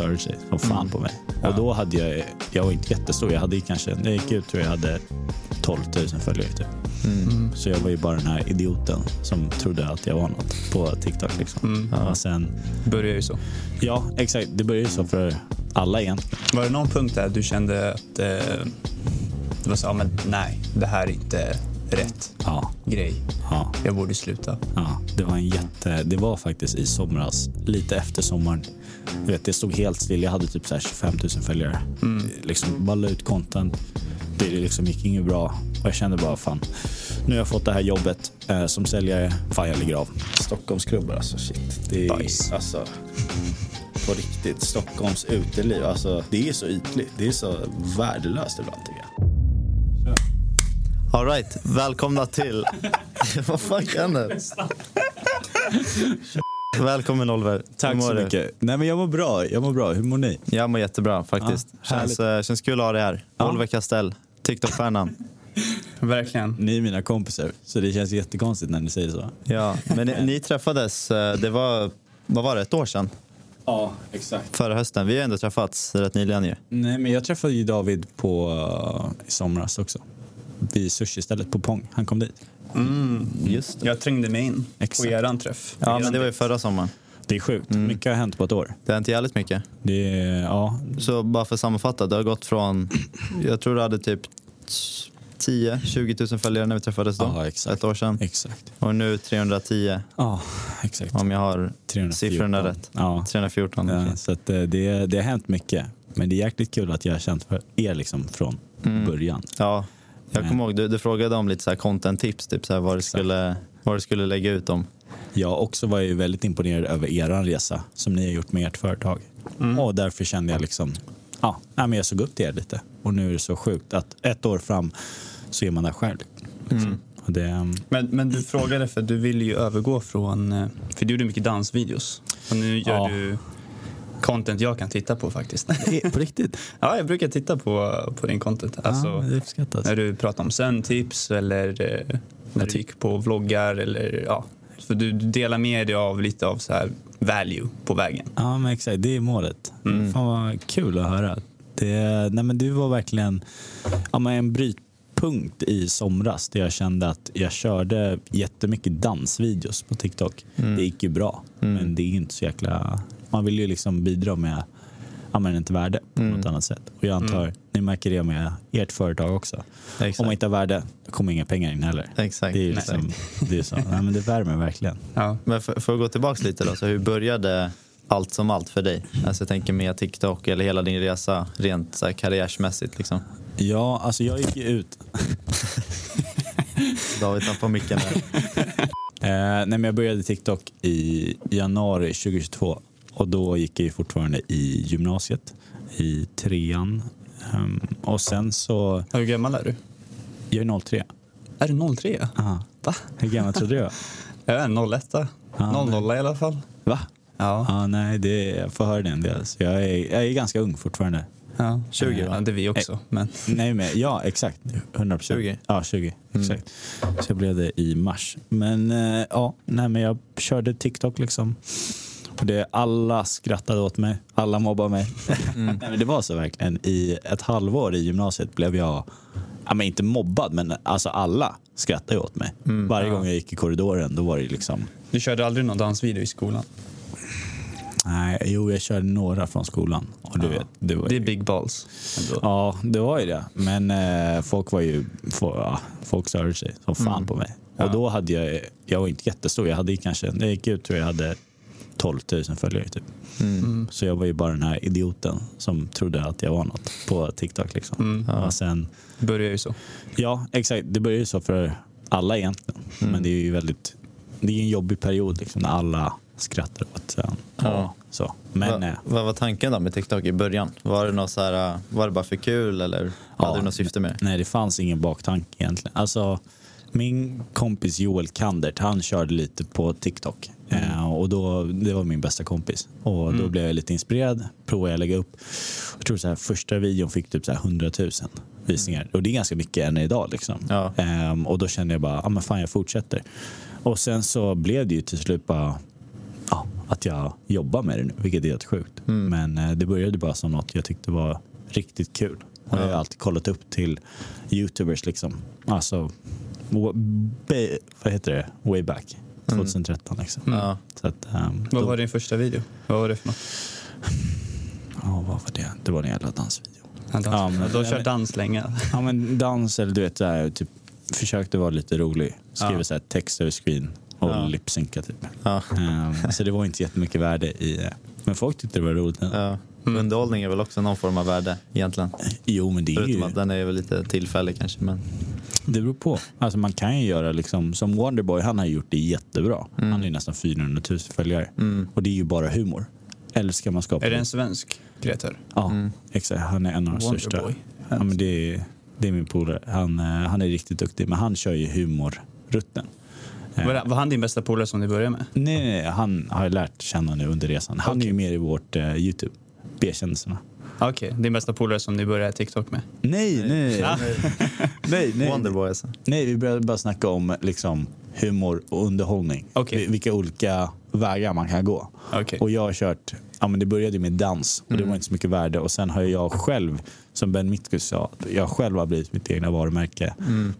störde sig som fan på mig. Och då hade jag, jag var inte jättestor, jag hade kanske, när jag gick ut tror jag jag hade 12 000 följare typ. Så jag var ju bara den här idioten som trodde att jag var något på TikTok liksom. Och sen, Börjar ju så. ja exakt, det började ju så för alla egentligen. Var det någon punkt där du kände att eh, det var så, ja, men nej, det här är inte rätt Ja, grej. ja. Jag borde sluta. Ja, det var en jätte... Det var faktiskt i somras, lite efter sommaren. Jag vet, det stod helt still. Jag hade typ så här 25 000 följare. Liksom bara la ut content. Det liksom gick inget bra. Och jag kände bara fan, nu har jag fått det här jobbet eh, som säljare. Fan, jag ligger av. Stockholmsklubbar alltså, shit. Det är Nice. alltså på riktigt. Stockholms uteliv, alltså det är så ytligt. Det är så värdelöst ibland tycker jag. All right, välkomna till... Vad fan händer? Välkommen Oliver. Hur Tack mår så du? mycket. Nej men jag mår bra, jag mår bra. Hur mår ni? Jag mår jättebra faktiskt. Ja, känns, eh, känns kul att ha dig här. Ja. Oliver Castell, TikTok-stjärnan. Verkligen. Ni är mina kompisar, så det känns jättekonstigt när ni säger så. Ja, men ni, ni träffades, eh, det var, vad var det, ett år sedan? Ja, exakt. Förra hösten. Vi har ändå träffats rätt nyligen ju. Nej, men jag träffade ju David på, uh, i somras också. Vid sushi-stället på Pong. Han kom dit. Mm. Just Jag trängde mig in Exakt. på eran träff. Ja, Eran men det var ju förra sommaren. Det är sjukt. Mycket har hänt på ett år. Det har inte jävligt mycket. Det är, ja, Så bara för att sammanfatta, det har gått från, jag tror du hade typ 10-20 000 följare när vi träffades då. Ja, exakt. Ett år sedan. exakt. Och nu 310 Ja, exakt. om jag har 314. siffrorna rätt. Ja. 314. Ja, så att, eh, det, det har hänt mycket. Men det är jäkligt kul att jag har känt för er liksom från början. Ja, jag kommer ihåg, du, du frågade om lite så här content-tips, typ så här vad, du skulle, vad du skulle lägga ut om. Jag också var ju väldigt imponerad över er resa som ni har gjort med ert företag. Och därför kände jag liksom, ja, men jag såg upp till er lite. Och nu är det så sjukt att ett år fram så är man där själv. Liksom. Och det, um, Men, men du frågade för du ville ju övergå från... eh, För du gjorde mycket dansvideos. Och nu gör Ja. du content jag kan titta på faktiskt. på riktigt? ja, jag brukar titta på, på din content. Alltså, uppskattas. när du pratar om sömntips eller eh, när du gick på vloggar eller ja. För du du delar med dig av lite av så här value på vägen. Ja, men exakt. Det är målet. Fan vad kul att höra. Det, nej, men du var verkligen ja, men en brytpunkt i somras där jag kände att jag körde jättemycket dansvideos på TikTok. Det gick ju bra, men det är inte så jäkla... Man vill ju liksom bidra med ett värde på något annat sätt. Och jag antar, ni märker det med ert företag också. Exakt. Om man inte har värde, kommer inga pengar in heller. Exakt. Det är ju liksom, det är så. Nej, men det värmer verkligen. Ja. Men för, för att gå tillbaka lite då, så hur började allt som allt för dig? Alltså jag tänker med TikTok eller hela din resa rent så här karriärsmässigt liksom. Ja, alltså jag gick ju ut David tappar micken där. Eh, nej, men jag började TikTok i januari 2022 och då gick jag ju fortfarande i gymnasiet, i trean. Ehm, och sen så, Hur gammal är du? jag är 03. Är du 03? Aha. Va? Hur gammal trodde du jag? Jag är 01. Ja, 00 i alla fall. Va? Ja. Ja, nej, det, jag får höra det en del. Så jag, är, jag är ganska ung fortfarande. ja. 20 va? Ja, det är vi också. Men Nej, men ja, exakt. 100 procent. 20? Ja, 20. Exakt. Så jag blev det i mars. Men eh, ja, nej, men jag körde TikTok liksom. Det, alla skrattade åt mig. Alla mobbade mig. nej, men det var så verkligen. I ett halvår i gymnasiet blev jag, ja, men inte mobbad, men alltså alla skrattade åt mig. Varje gång jag gick i korridoren då var det liksom, du körde aldrig någon dansvideo i skolan? nej, jo jag körde några från skolan. Och du vet, det var Det är ju- big balls. Ändå. Ja, det var ju det. Men eh, folk var ju, få- ja, folk störde sig som fan på mig. Och då hade jag, jag var inte jättestor. Jag hade kanske, när jag gick ut tror jag hade 12 000 följare typ. Så jag var ju bara den här idioten som trodde att jag var något på TikTok liksom. Och sen, Det börjar ju så. ja exakt, det började ju så för alla egentligen. Men det är ju väldigt, det är en jobbig period liksom när alla skrattar åt en. Ja. Så. Men Va, eh, vad var tanken då med TikTok i början? Var det, något så här, äh, var det bara för kul eller hade du något syfte med det? Nej, det fanns ingen baktanke egentligen. Alltså, min kompis Joel Kandert, han körde lite på TikTok. Eh, och då, det var min bästa kompis. Och då blev jag lite inspirerad, provade jag lägga upp. Jag tror så här, första videon fick typ så här 100 000 visningar. Och det är ganska mycket än idag. Liksom. Ja. Ehm, och då kände jag bara, ah, men fan jag fortsätter. Och sen så blev det ju till slut bara ja, att jag jobbar med det nu, vilket är helt sjukt. Mm. Men eh, det började bara som något jag tyckte var riktigt kul. Och jag har Ja. alltid kollat upp till youtubers liksom. Alltså, vad heter det? Way back. 2013 liksom. Ja. Så att, um, Vad var din första video? Vad var det för något? Ja, vad var det? Det var en jävla dansvideo. Ja, dans. Ja, men- du har kört dans länge. Ja men dans eller du vet så här, typ försökte vara lite rolig. Skriva Ja. så här text över screen och Ja. lipsynka typ. Ja. Um, så det var inte jättemycket värde i. Men folk tyckte det var roligt. Ja. Underhållning är väl också någon form av värde egentligen. Jo men det är Förutom ju, att den är väl lite tillfällig kanske. Men... det beror på. Alltså man kan ju göra liksom, som Wonderboy, han har gjort det jättebra. Han har ju nästan 400 000 följare. Och det är ju bara humor. Eller ska man skapa Är det en svensk kreatör? Ja, exakt. Han är en av de största. Wonderboy. Ja, men det, är, det är min polare. Han, eh, han är riktigt duktig, men han kör ju humorrutten. Eh, Var, var han din bästa polare som du började med? Nej, nej, nej, han har jag lärt känna nu under resan. Han är ju med i vårt eh, Youtube, B-kändisarna. Okej, din bästa polare som ni började TikTok med? Nej, nej, nej, nej. Wonderboy alltså. Nej, vi började bara snacka om liksom, humor och underhållning. Vi- Vilka olika vägar man kan gå. Okej. Och jag har kört, ja men det började med dans och det var inte så mycket värde. Och sen har jag själv, som Ben Mitkus sa, jag själv har blivit mitt egna varumärke.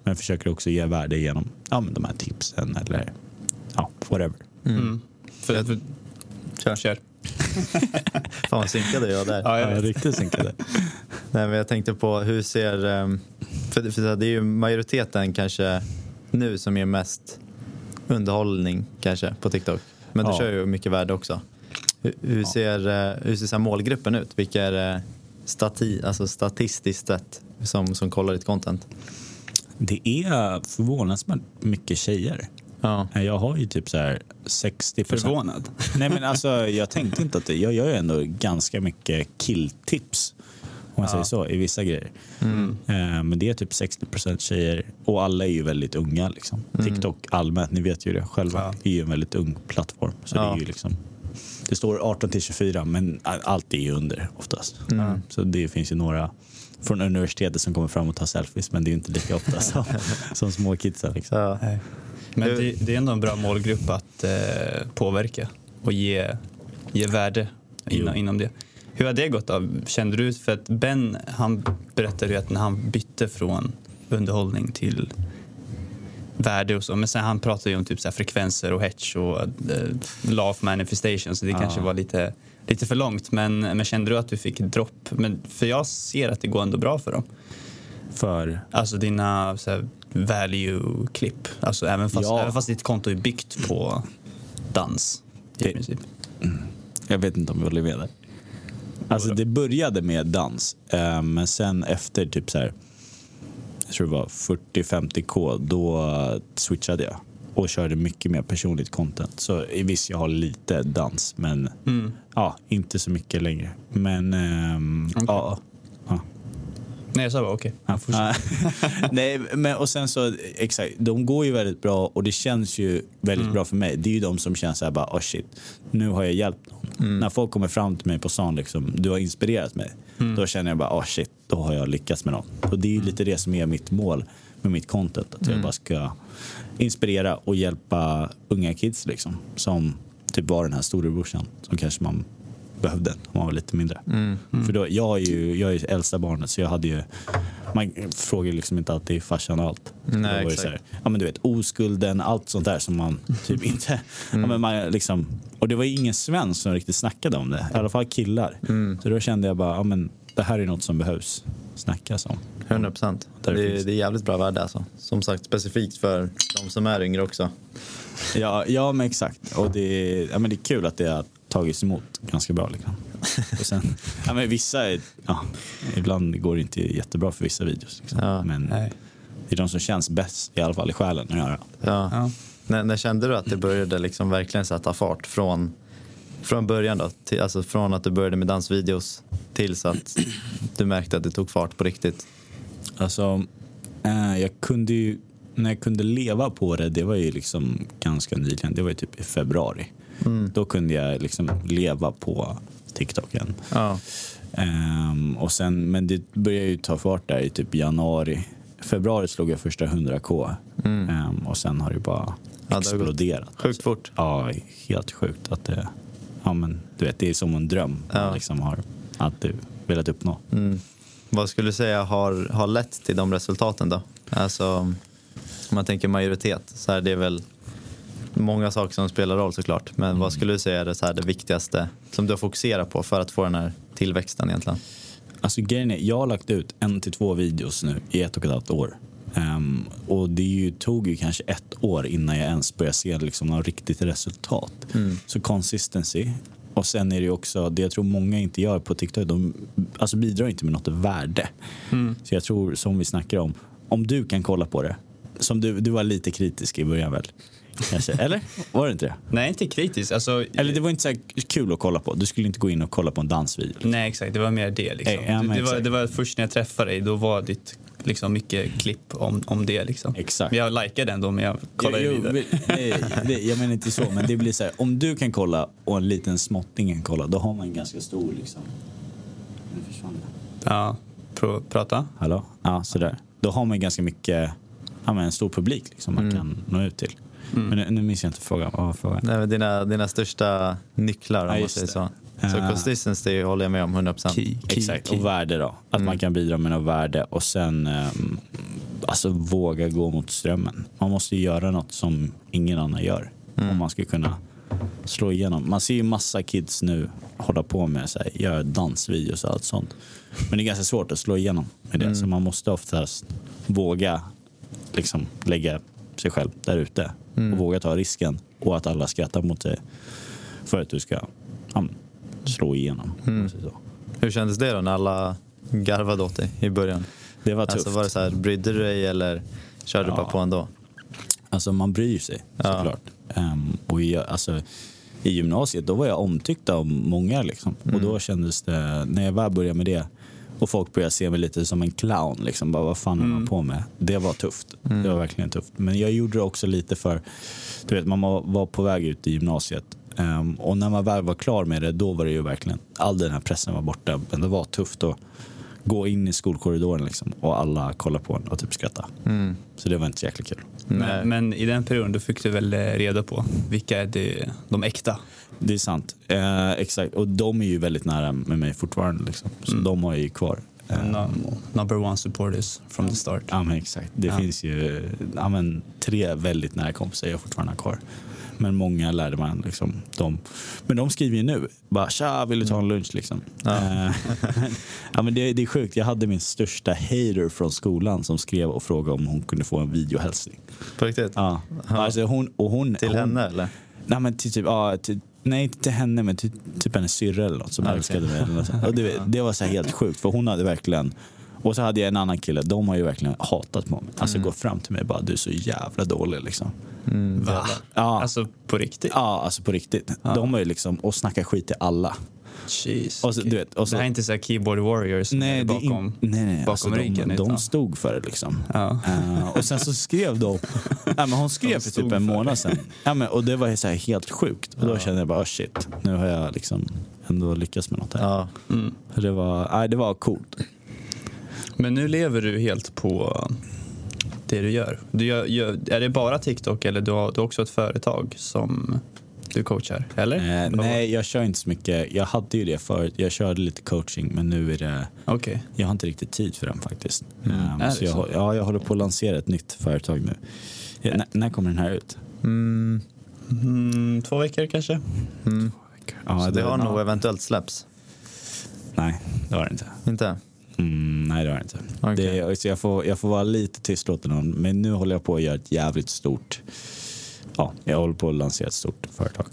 Men försöker också ge värde genom ja, men de här tipsen eller ja, whatever. Mm. För, för, Kör. kör. Fan vad synkade jag där. Ja, jag Ja, vet. riktigt synkade. Nej, men jag tänkte på hur ser... ehm, För, för det är ju majoriteten kanske nu som ger mest underhållning kanske på TikTok. Men du Ja. kör ju mycket värde också. Hur, hur ser, eh, hur ser så här målgruppen ut? Vilka är stati, alltså statistiskt sett som, som kollar ditt content? Det är förvånansvärt mycket tjejer. Ja. Jag har ju typ så här 60 Förvånad. Nej men alltså jag tänkte inte att det, jag gör ju ändå ganska mycket killtips. Om man säger så, i vissa grejer. Eh, men det är typ 60% tjejer och alla är ju väldigt unga. Liksom. TikTok allmänt, ni vet ju det själva, Ja. är ju en väldigt ung plattform. Så det Ja. är ju liksom det står 18 till 24 men allt är ju under oftast. Så det finns ju några från universitetet som kommer fram och tar selfies men det är ju inte lika ofta som, som små kidsen. Liksom. Ja. Men det, det är ändå en bra målgrupp att eh, påverka och ge, ge värde inom, inom det. Hur har det gått av? Kände du, för att Ben han berättade ju att när han bytte från underhållning till värde och så, men sen han pratade ju om typ så frekvenser och hets och eh, law of manifestation så det kanske var lite, lite för långt. Men, men kände du att du fick dropp? Men, för jag ser att det går ändå bra för dem. För Alltså dina så här, value-klipp. Alltså även fast, Ja. även fast ditt konto är byggt på dans i Det- princip. Jag vet inte om jag håller med där. Alltså det började med dans, eh, men sen efter typ så här, jag tror det var 40-50k, då switchade jag och körde mycket mer personligt content. Så i visst, jag har lite dans, men ja, inte så mycket längre. Men ehm, ja. ja. Nej, jag sa bara okej. Ja, Nej, men och sen så, exakt, de går ju väldigt bra och det känns ju väldigt bra för mig. Det är ju de som känns så här bara, oh shit, nu har jag hjälpt någon. När folk kommer fram till mig på stan, liksom, du har inspirerat mig. Då känner jag bara, oh shit, då har jag lyckats med något. Och det är ju lite det som är mitt mål med mitt content. Att jag bara ska inspirera och hjälpa unga kids liksom. Som typ var den här storebrorsan som kanske man behövde när man var lite mindre. För då, jag är ju jag är äldsta barnet så jag hade ju, man frågar liksom inte alltid farsan och allt. Nej, var det exakt. här, ja men du vet oskulden, allt sånt där som man typ inte, ja, men man liksom, och det var ju ingen svensk som riktigt snackade om det, i alla fall killar. Så då kände jag bara, ja men det här är något som behövs snackas om. 100 procent. Det, finns- det är jävligt bra värde alltså. Som sagt specifikt för de som är yngre också. Ja, ja men exakt. Och det, är- ja, men det är kul att det har tagits emot ganska bra. Liksom. Och sen, ja, men vissa, är- ja, ibland går det inte jättebra för vissa videos. Liksom. Ja. Men Nej. det är de som känns bäst, i alla fall i själen, att göra. Ja. Ja. När, när kände du att det började liksom verkligen sätta fart från, från början då? Till, alltså från att du började med dansvideos tills att du märkte att det tog fart på riktigt? Alltså, eh, jag kunde ju, när jag kunde leva på det, det var ju liksom ganska nyligen. Det var ju typ i februari. Då kunde jag liksom leva på TikToken. Ja. Ehm, och sen, men det började ju ta fart där i typ januari. Februari slog jag första 100k Ehm, och sen har det bara Ja, det exploderat. Sjukt fort. Ja, helt sjukt att det, ja men du vet, det är som en dröm Ja. man liksom har alltid velat uppnå. Mm. Vad skulle du säga har, har lett till de resultaten då? Alltså, om man tänker majoritet, så är det väl många saker som spelar roll såklart. Men vad skulle du säga är det, så här, det viktigaste som du har fokuserat på för att få den här tillväxten egentligen? Alltså grejen är, jag har lagt ut en till två videos nu i ett och ett halvt år. Ehm, och det ju, tog ju kanske ett år innan jag ens började se liksom något riktigt resultat. Så consistency. Och sen är det ju också, det jag tror många inte gör på TikTok, de alltså bidrar inte med något värde. Så jag tror, som vi snackar om, om du kan kolla på det, som du, du var lite kritisk i början väl? Kanske, eller? Var det inte det? Nej, inte kritiskt. Alltså, Eller det var inte så kul att kolla på. Du skulle inte gå in och kolla på en dansvideo. Nej, exakt. Det var mer det. Liksom. Eh, ja, det, var, det var först när jag träffade dig, då var ditt liksom, mycket klipp om, om det. Liksom. Exakt. Jag likade ändå, men jag kollade Jo, jo, vidare. vi- nej, det, jag menar inte så, men det blir så här, om du kan kolla och en liten småtting kan kolla, då har man en ganska stor liksom. Nu försvann det. Ja, pr- prata. Hallå? Ja, sådär. Då har man ganska mycket, ja men en stor publik liksom man kan nå ut till. Men nu, nu minns jag inte frågan. Vad var frågan? Nej, dina, dina största nycklar om Ja, man säger det. så. Så Ah. consistency håller jag med om 100%. Key, key, Exakt, key. och värde då. Att man kan bidra med något värde och sen ehm, alltså våga gå mot strömmen. Man måste göra något som ingen annan gör om man ska kunna slå igenom. Man ser ju massa kids nu hålla på med så här, göra dansvideos och allt sånt. Men det är ganska svårt att slå igenom med det. Så man måste oftast våga liksom lägga sig själv där ute och våga ta risken och att alla skrattar mot dig för att du ska ja, slå igenom. så. Hur kändes det då när alla garvade åt dig i början? Det var tufft. Alltså var det så här, brydde du dig eller körde du Ja. bara på ändå? Alltså man bryr sig Ja. såklart. Ehm, och jag, alltså, I gymnasiet då var jag omtyckt av många. Liksom. Och då kändes det, när jag väl började med det och folk började se mig lite som en clown. Liksom, bara, vad fan håller man på med? Det var tufft. Det var verkligen tufft. Men jag gjorde det också lite för, du vet man var på väg ut i gymnasiet. Ehm, och när man väl var klar med det, då var det ju verkligen, all den här pressen var borta. Men det var tufft att gå in i skolkorridoren liksom, och alla kollade på en och typ skrattade. Så det var inte så jäkla kul. Men, men i den perioden då fick du väl reda på vilka är det, de äkta? Det är sant. Eh, exakt. Och de är ju väldigt nära med mig fortfarande. Liksom. Så de har jag ju kvar. Eh, No- number one supporters from the start. ja, men exakt. Det Ja. finns ju ja, men, tre väldigt nära kompisar jag fortfarande har kvar. Men många lärde man liksom. De, men de skriver ju nu. Bara tja, vill du ta en lunch liksom? Eh, ja, men det, det är sjukt. Jag hade min största hater från skolan som skrev och frågade om hon kunde få en videohälsning. På riktigt? Ja. Alltså hon, och hon, Till hon, henne eller? Nej, men till typ, ja, till, nej, inte till henne, men till typ hennes syrra eller något som Ah, älskade mig. Eller något och det, det var så helt sjukt, för hon hade verkligen... Och så hade jag en annan kille, de har ju verkligen hatat på mig. Alltså gått fram till mig och bara, du är så jävla dålig liksom. Va? Ja, Alltså på riktigt? ja alltså på riktigt. De har ju liksom, och snackar skit till alla. Jeez. Och så, du vet, och så- det här är inte så här keyboard warriors det är in- bakom, nej, nej, bakom alltså, riggen. de, de stod för det liksom. Ja. Eh, och sen så skrev de, ja, men hon skrev för typ en månad sedan. Ja, men, och det var ju så här helt sjukt. Och då kände jag bara, oh, shit, nu har jag liksom ändå lyckats med något här. Ja. Så det var, nej, det var coolt. Men nu lever du helt på det du gör. Du gör, gör är det bara TikTok eller du har, du har också ett företag som du coachar? Eller? Eh, nej, jag kör inte så mycket. Jag hade ju det förut. Jag körde lite coaching, men nu är det... Okej. Jag har inte riktigt tid för den faktiskt. Eh, Är så det jag, så? ja, jag håller på att lansera ett nytt företag nu. Ja, när, när kommer den här ut? Mm, Mm, två veckor kanske? Ja, så det har nog eventuellt släpps? Nej, det har det inte. Inte? Mm, nej, det har det inte. Okej. Det, så jag, får, jag får vara lite tystlåten, men nu håller jag på att göra ett jävligt stort... Ja, jag håller på att lansera ett stort företag.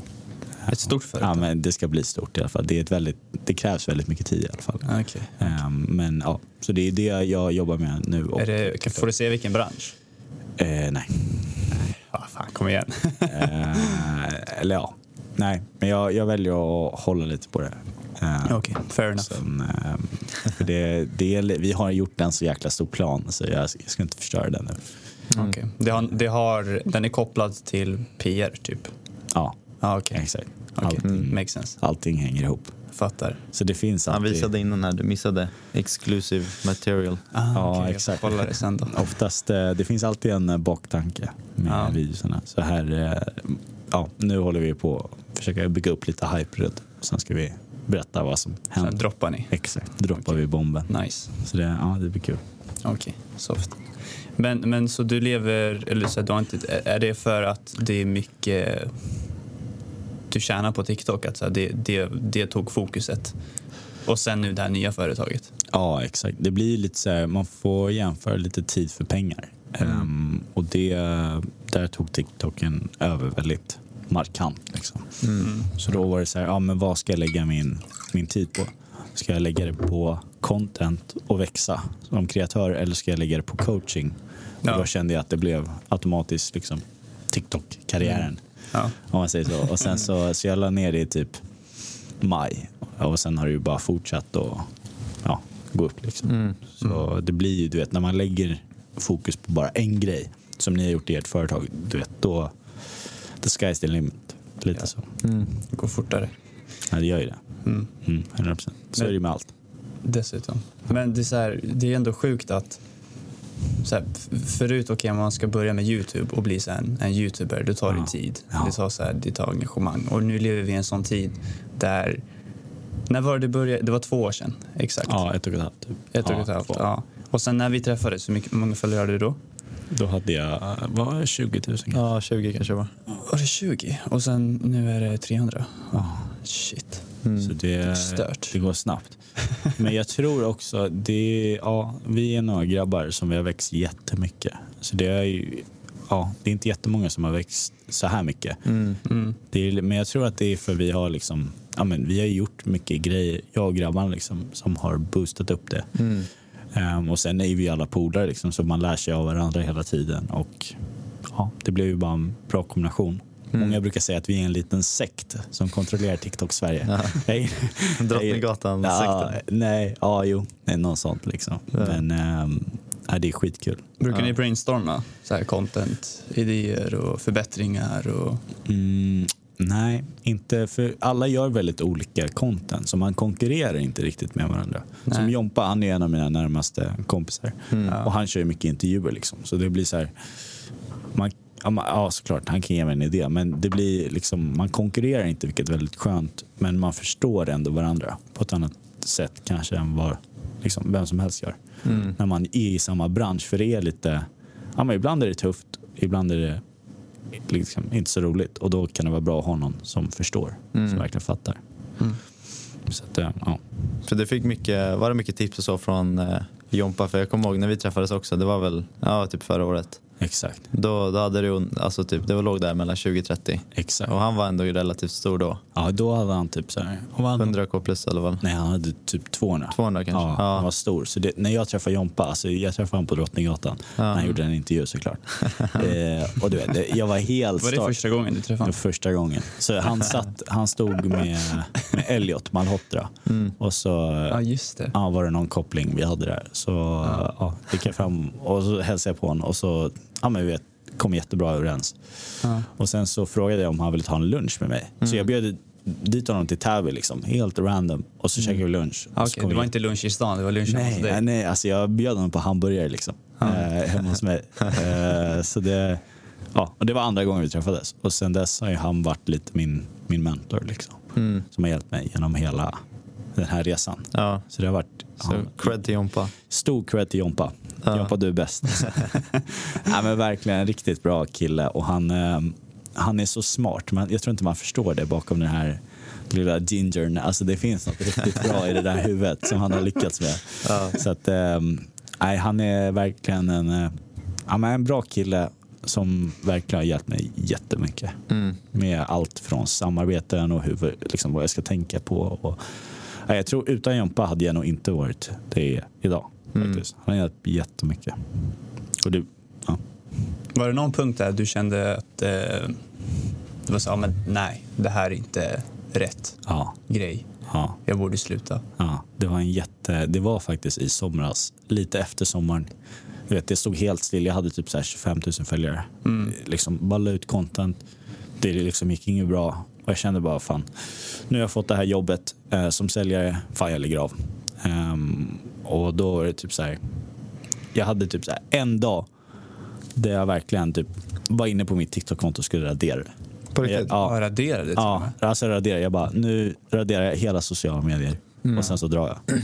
Ett stort företag? Ja, men det ska bli stort i alla fall. Det, är ett väldigt, det krävs väldigt mycket tid i alla fall. Okej. Ehm, men ja, så det är det jag jobbar med nu. Och, det, kan- får du se vilken bransch? eh, nej. Ja, fan, kom igen. Eh, eller ja, nej. Men jag, jag väljer att hålla lite på det. Eh, Okej, fair enough. Sen, för det, det är, vi har gjort en så jäkla stor plan så jag, jag ska inte förstöra den nu. Okej. Det har, det har, den är kopplad till PR typ? Ja, Ja, okej. exakt. Okej, Allting, makes sense. allting hänger ihop. Fattar. Så det finns Han alltid... visade innan här, du missade exclusive material. Ah, Ja, jag får exakt. kolla det sen då. Oftast, eh, det finns alltid en eh, baktanke med Ja. videorna. Så här, eh, ja, nu håller vi på att försöka bygga upp lite hype runt. Sen ska vi berätta vad som Sen händer. droppar ni. Exakt, droppar vi bomben. Nice. Så det, ja, det blir kul. Okej, soft. Men, men så du lever, eller så du har inte, är det för att det är mycket du tjänar på TikTok? Att så det, det, det tog fokuset? Och sen nu det här nya företaget? Ja, exakt. Det blir lite så här, man får jämföra lite tid för pengar. Ehm, och det, där tog TikToken över väldigt markant. Liksom. Så då var det så här, ja, men vad ska jag lägga min, min tid på? Ska jag lägga det på content och växa som kreatör eller ska jag lägga det på coaching? Ja. Och då kände jag att det blev automatiskt liksom, TikTok-karriären. Ja. Om man säger så. Och sen så, så jag la ner det i typ maj. Och sen har det ju bara fortsatt att ja, gå upp. Liksom. Så det blir ju, du vet, när man lägger fokus på bara en grej, som ni har gjort i ert företag, du vet, då the sky's the limit. Lite Ja. så. Det går fortare. Ja, det gör ju det. Mm. Mm, 100%. Så Men- är det ju med allt. Dessutom. Men det är, så här, det är ändå sjukt att så här, förut, okej, om man ska börja med Youtube och bli så här, en, en Youtuber, det tar Ja. det tid. Ja. Det tar, så här, det tar engagemang. Och nu lever vi i en sån tid där... När var det började? Det var två år sedan, exakt. Ja, ett och ett halvt. Typ. Ett och ja, ett halvt. Ja. Och sen när vi träffades, hur mycket- hur många följare hade du då? Då hade jag, var det, 20 000 kanske? Ja, 20 kanske var. Var det 20? Och sen nu är det 300? Ja. Shit. Så det, Stört. det går snabbt. Men jag tror också, det, ja, vi är några grabbar som vi har växt jättemycket. Så det är ju, ja, det är inte jättemånga som har växt så här mycket. Mm. Det är, men jag tror att det är för vi har liksom, ja, men vi har gjort mycket grejer, jag och grabbarna liksom, som har boostat upp det. Ehm, och sen är vi alla polare liksom, så man lär sig av varandra hela tiden. Och ja, det blev ju bara en bra kombination. Många brukar säga att vi är en liten sekt som kontrollerar TikTok Sverige. Ja. Nej. Drottninggatan-sekten. Ja, nej, ja jo, är något sånt liksom. Men ehm, ja, det är skitkul. Brukar Ja. ni brainstorma så här content, idéer och förbättringar? Och... Mm, nej, inte för alla gör väldigt olika content så man konkurrerar inte riktigt med varandra. Som Nej. Jompa, han är en av mina närmaste kompisar Ja. och han kör ju mycket intervjuer liksom. Så det blir så här, man, ja, man, ja såklart han kan ge mig en idé men det blir liksom, man konkurrerar inte vilket är väldigt skönt men man förstår ändå varandra på ett annat sätt kanske än vad liksom, vem som helst gör. När man är i samma bransch för det är lite, ja men ibland är det tufft, ibland är det liksom inte så roligt och då kan det vara bra att ha någon som förstår, som verkligen fattar. Så att, eh, ja. För du fick mycket, var det mycket tips och så från eh, Jompa? För jag kommer ihåg när vi träffades också, det var väl ja, typ förra året. Exakt, Då, då hade du, alltså typ, det var låg där mellan 20-30. exakt. Och han var ändå relativt stor då. Ja, då hade han typ så här, han, 100k plus i alla fall. nej han hade typ 200. 200 kanske? Ja, Ja. han var stor. Så det, när jag träffade Jompa, alltså jag träffade honom på Drottninggatan, Ja. han gjorde en intervju såklart. eh, och du vet, jag var helt Var det start. första gången du träffade honom? första gången. Så han, satt, han stod med, med Elliot Malhotra och så Ja, just det. ja, var det någon koppling vi hade där. Så ja. gick jag fram och så hälsade jag på honom och så ja, men vi vet, kom jättebra överens. Ja. Och sen så frågade jag om han ville ta en lunch med mig. Så jag bjöd dit honom till Täby liksom, helt random. Och så käkade vi lunch. Kom det var inte lunch i stan, det var lunch hemma hos Nej, dig. nej, nej, alltså jag bjöd honom på hamburgare liksom. Eh, hemma hos mig. Eh, så det, ja, och det var andra gången vi träffades. Och sen dess har han varit lite min, min mentor liksom. Som har hjälpt mig genom hela den här resan. Ja. Så det har varit Så ja, cred till Jompa. stor cred till Jompa. Ja. Jompa, du bäst. ja, men verkligen en riktigt bra kille. Och han, eh, han är så smart. Men jag tror inte man förstår det bakom den här lilla gingern. Alltså det finns något riktigt bra i det där huvudet som han har lyckats med. Ja. Så att, eh, nej, han är verkligen en, eh, ja, men en bra kille som verkligen har hjälpt mig jättemycket. Mm. Med allt från samarbeten och hur, liksom, vad jag ska tänka på. Och, ja, jag tror utan Jompa hade jag nog inte varit det idag. Faktiskt. Han har hjälpt jättemycket. Och du, ja. Var det någon punkt där du kände att eh, det var så, ja, men nej, det här är inte rätt Ja, grej. ja, Jag borde sluta. ja. Det var en jätte, det var faktiskt i somras, lite efter sommaren. Jag vet, det stod helt still. Jag hade typ så här 25 000 följare. Liksom bara la ut content. Det liksom gick inget bra. Och jag kände bara fan, nu har jag fått det här jobbet eh, som säljare. Fan, jag lägger av. Ehm, och då var det typ så här. Jag hade typ så här en dag där jag verkligen typ var inne på mitt TikTok-konto och skulle radera det. På riktigt? Ja, Ja, raderade till och Ja, alltså radera. Jag bara, nu raderar jag hela sociala medier och sen så drar jag.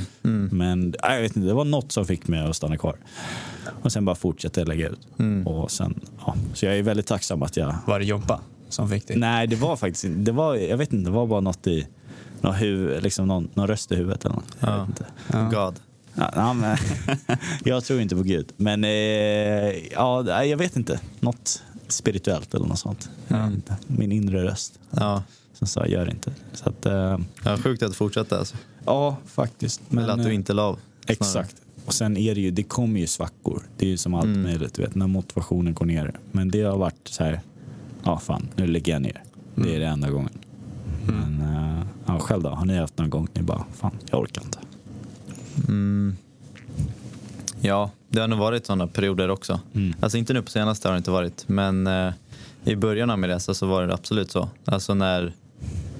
Men nej, jag vet inte, det var något som fick mig att stanna kvar. Och sen bara fortsätta jag lägga ut. Och sen, ja. Så jag är väldigt tacksam att jag... Var det Jobba som fick dig? Nej, det var faktiskt inte, det var, jag vet inte, det var bara något i, någon, huvud, liksom någon, någon röst i huvudet eller något. Jag Ja. vet inte. God. Ja, men, jag tror inte på Gud. Men eh, ja, jag vet inte. Något spirituellt eller något sånt. Inte. Min inre röst Ja. som sa gör inte. Så att, eh, Ja, sjukt att du fortsatte alltså. ja, faktiskt. Men, Eller att du eh, inte la. Exakt. Och sen är det ju, det kommer ju svackor. Det är ju som allt Mm. möjligt, du vet, när motivationen går ner. Men det har varit så här, ja fan, nu lägger jag ner. Det är det enda gången. Men eh, ja, själv då? Har ni haft någon gång ni bara, fan, jag orkar inte. Mm. Ja, det har nog varit sådana perioder också. Mm. Alltså inte nu på senaste har det inte varit, men eh, i början av min resa så var det absolut så. Alltså när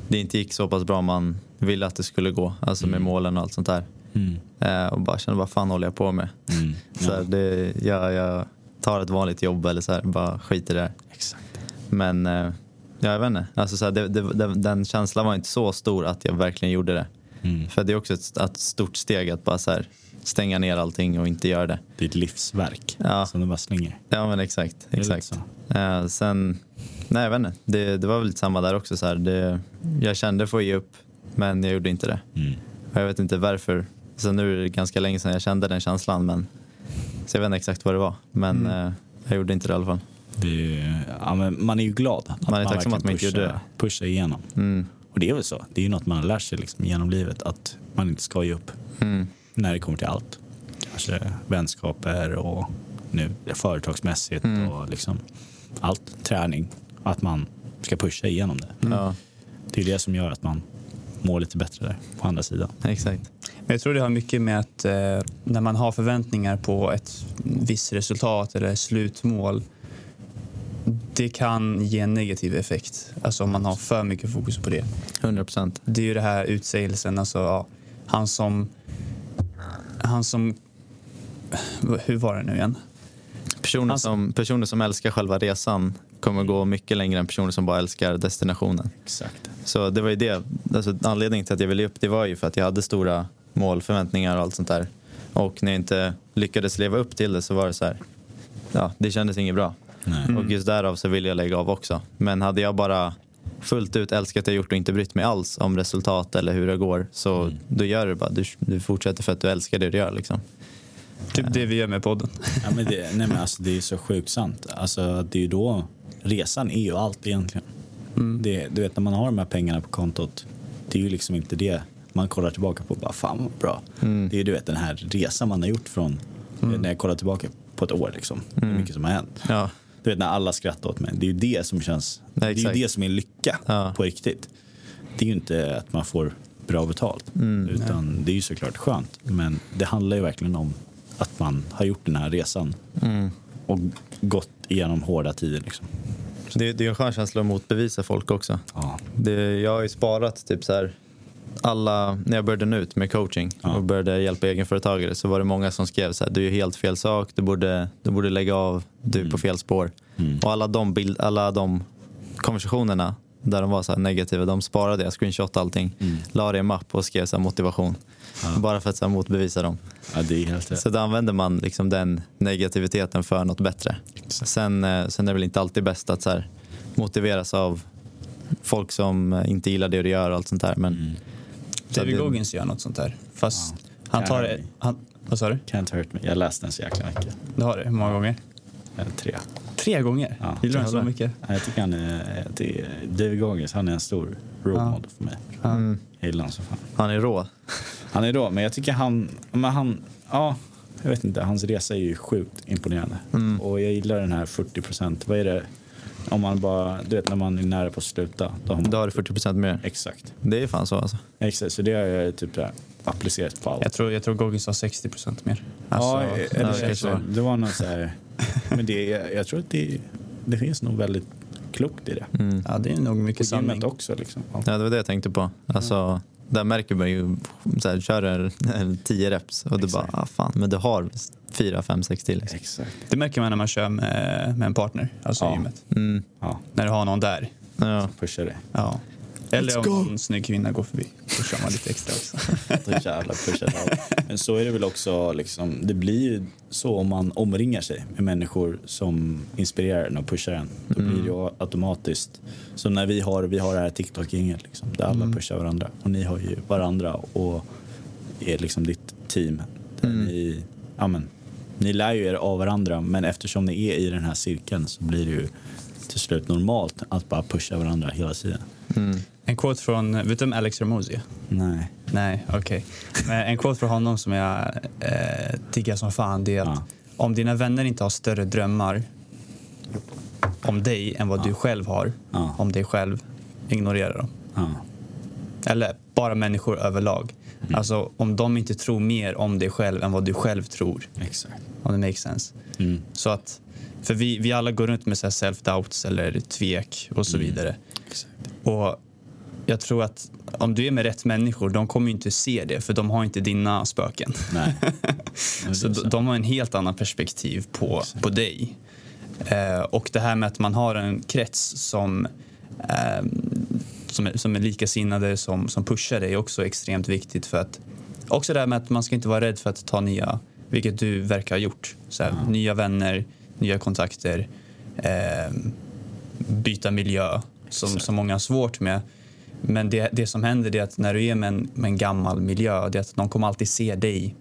det inte gick så pass bra man ville att det skulle gå, alltså med målen och allt sånt där. Mm. Eh, och bara kände, vad fan håller jag på med? Mm. Så här, det, jag, jag tar ett vanligt jobb eller så här, bara skiter i det där. Exakt. Men eh, ja, jag vet inte, alltså, så här, det, det, den känslan var inte så stor att jag verkligen gjorde det. Mm. För det är också ett, ett stort steg att bara här, stänga ner allting och inte göra det. Det är ett livsverk Ja. som du bara slänger. Ja men exakt. Exakt. Eh, sen, nej jag vet inte, det, det var väl lite samma där också. Så här, det, jag kände för att ge upp men jag gjorde inte det. Mm. Och jag vet inte varför. Så nu är det ganska länge sedan jag kände den känslan. Men, så jag vet inte exakt vad det var. Men Mm. eh, jag gjorde inte det i alla fall. Är, ja, man är ju glad att Man är tacksam verkligen att man inte gjorde det. pushar igenom. Mm. Och det är väl så. Det är ju något man lärt sig liksom, genom livet. Att man inte ska ge upp Mm. när det kommer till allt. Kanske vänskaper och nu företagsmässigt Mm. och liksom allt. Träning. Att man ska pusha igenom det. Ja, Det är det som gör att man mår lite bättre där på andra sidan. exakt. Men jag tror det har mycket med att eh, när man har förväntningar på ett visst resultat eller slutmål det kan ge en negativ effekt. Alltså om man har för mycket fokus på det. 100 procent. Det är ju det här utsägelsen, alltså ja, han som... Han som... Hur var det nu igen? Personer, Alltså- som, personer som älskar själva resan kommer gå mycket längre än personer som bara älskar destinationen. Exakt. Så det var ju det. Alltså, anledningen till att jag ville upp det var ju för att jag hade stora mål, förväntningar och allt sånt där. Och när jag inte lyckades leva upp till det så var det så här. Ja, det kändes inget bra. Nej. Och just därav så ville jag lägga av också. Men hade jag bara fullt ut älskat det jag gjort och inte brytt mig alls om resultat eller hur det går så då gör du bara. Du, du fortsätter för att du älskar det du gör liksom. Typ det vi gör med podden. Ja, men det, nej, men alltså, det är så sjukt sant. Alltså, det är ju då, resan är ju allt egentligen. Det, du vet när man har de här pengarna på kontot, det är ju liksom inte det man kollar tillbaka på. Bara fan vad bra. Det är ju du vet den här resan man har gjort från, när jag kollar tillbaka på ett år liksom. Hur mycket som har hänt. Ja, Du vet när alla skrattar åt mig. Det är ju det som känns, Ja, det är ju det som är lycka Ja. på riktigt. Det är ju inte att man får bra betalt. utan det är ju såklart skönt. Men det handlar ju verkligen om att man har gjort den här resan. Och gått igenom hårda tider liksom. det, det är en skön känsla att motbevisa folk också. Ja. Det, jag har ju sparat typ så här alla, när jag började nu ut med coaching Ja. och började hjälpa egenföretagare så var det många som skrev så här, du är helt fel sak, du borde, du borde lägga av, du är på fel spår. Och alla de, bild, alla de konversationerna där de var så negativa, de sparade jag, screenshot allting, la det i en mapp och skrev så motivation. Bara för att så motbevisa dem. ja, det är helt rätt. Så då använder man liksom den negativiteten för något bättre. Sen, eh, sen är det väl inte alltid bäst att så här, motiveras av folk som eh, inte gillar det du gör och allt sånt där. Men så David det- Goggins gör något sånt där. Fast Ja. han tar det... Han, vad sa du? Can't hurt me. Jag läste den så jäkla mycket. Du har det? Hur många gånger? Eller tre. Tre gånger? Ja. Gillar du den så mycket? Ja, Jag tycker han är, det David Goggins, han är en stor role Ja. model för mig. Mm. Jag gillar honom så fan. han är rå. Han är då, men jag tycker han, men han, ja, jag vet inte, hans resa är ju sjukt imponerande. Och jag gillar den här 40 procent, vad är det, om man bara, du vet när man är nära på att sluta. Då har man, Då har du 40% mer. Exakt. Det är fan så alltså. Exakt, så det har jag typ där, applicerat på allt. Jag tror, jag tror Goggins har 60 procent mer. ja, Alltså, eller ja, kanske var. det var något så här, men det, jag, tror att det, det finns nog väldigt klokt i det. Mm. ja, det är nog mycket sanning. också liksom. Ja. Ja, det var det jag tänkte på. Alltså, där märker man ju, så här, kör en, en 10 reps och du bara, ah, fan, men du har 4, 5, 6 till. Liksom. Exakt. Det märker man när man kör med, med en partner, alltså i Ja. gymmet. Mm. Ja. När du har någon där Ja. Pusha dig. Ja. Eller om en snygg kvinna går förbi. Pushar man lite extra också. Så jävla pushar allt. Men så är det väl också, liksom, det blir ju så om man omringar sig med människor som inspirerar en och pushar en. Då blir det ju automatiskt, som när vi har, vi har det här TikTok-gänget liksom, där alla pushar varandra. Och ni har ju varandra och är liksom ditt team. Där ni, ja, men, ni lär ju er av varandra men eftersom ni är i den här cirkeln så blir det ju till slut normalt att bara pusha varandra hela tiden. En quote från, vet du om Alex Ramosi? Nej. Nej, okej. Men En quote från honom som jag eh, diggar som fan det är att Ja. om dina vänner inte har större drömmar om dig än vad du själv har, Ja. om dig själv, ignorera dem. Ja. Eller bara människor överlag. Mm. Alltså om de inte tror mer om dig själv än vad du själv tror. Exakt. Om det makes sense. Mm. Så att, för vi, vi alla går runt med self-doubts eller tvek och så Mm. vidare. Exakt. Och jag tror att om du är med rätt människor, de kommer ju inte se det för de har inte dina spöken. Nej. Så de har en helt annan perspektiv på, på dig. Eh, och det här med att man har en krets som, eh, som, är, som är likasinnade, som, som pushar dig är också extremt viktigt. för att Också det här med att man ska inte vara rädd för att ta nya, vilket du verkar ha gjort. Så här, Nya vänner, nya kontakter, eh, byta miljö som, Exakt. som många har svårt med. Men det, det som händer är att när du är med en, med en gammal miljö, det är att de kommer alltid se dig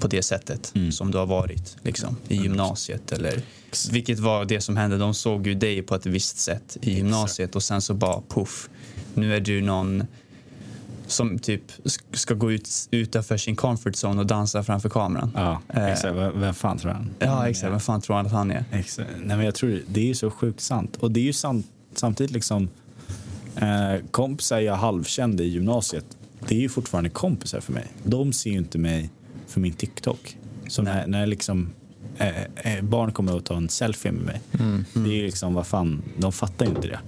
på det sättet Mm. som du har varit liksom, i gymnasiet. Eller, vilket var det som hände. De såg ju dig på ett visst sätt i gymnasiet och sen så bara puff, nu är du någon som typ sk- ska gå ut utanför sin comfort zone och dansa framför kameran. Ja, Eh, exakt. Vem, vem fan tror han? Ja, exakt. Vem fan tror han att han är? Exakt. Nej, men jag tror det är ju så sjukt sant. Och det är ju sant, samtidigt liksom eh, kompisar jag halvkände i gymnasiet. Det är ju fortfarande kompisar för mig. De ser ju inte mig för min TikTok. Så när, när liksom eh, eh, barn kommer att ta en selfie med mig. Det är ju liksom, vad fan, de fattar ju inte det.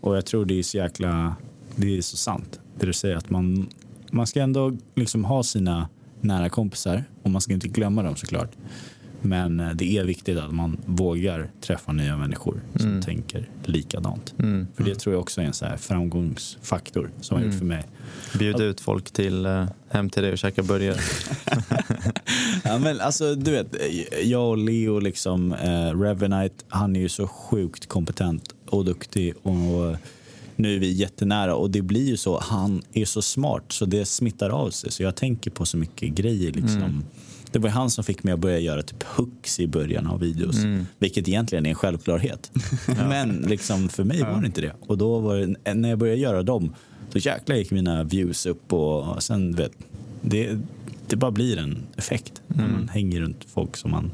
Och jag tror det är så jäkla, det är så sant. Det du säger att man, man ska ändå liksom ha sina nära kompisar och man ska inte glömma dem såklart. Men eh, det är viktigt att man vågar träffa nya människor som tänker likadant. För det tror jag också är en så här framgångsfaktor som har gjort för mig. Bjud ut folk till, eh, hem till dig och käka burgare. Ja, men alltså, du vet, jag och Leo, liksom, eh, Revenite, han är ju så sjukt kompetent och duktig. Och nu är vi jättenära och det blir ju så. Han är så smart så det smittar av sig. Så jag tänker på så mycket grejer. Liksom. Det var han som fick mig att börja göra typ hooks i början av videos. Vilket egentligen är en självklarhet. Men liksom, för mig var det inte det. Och då var det, när jag började göra dem, då jäklar gick mina views upp. Och sen, du vet, det, det bara blir en effekt när man hänger runt folk som, man,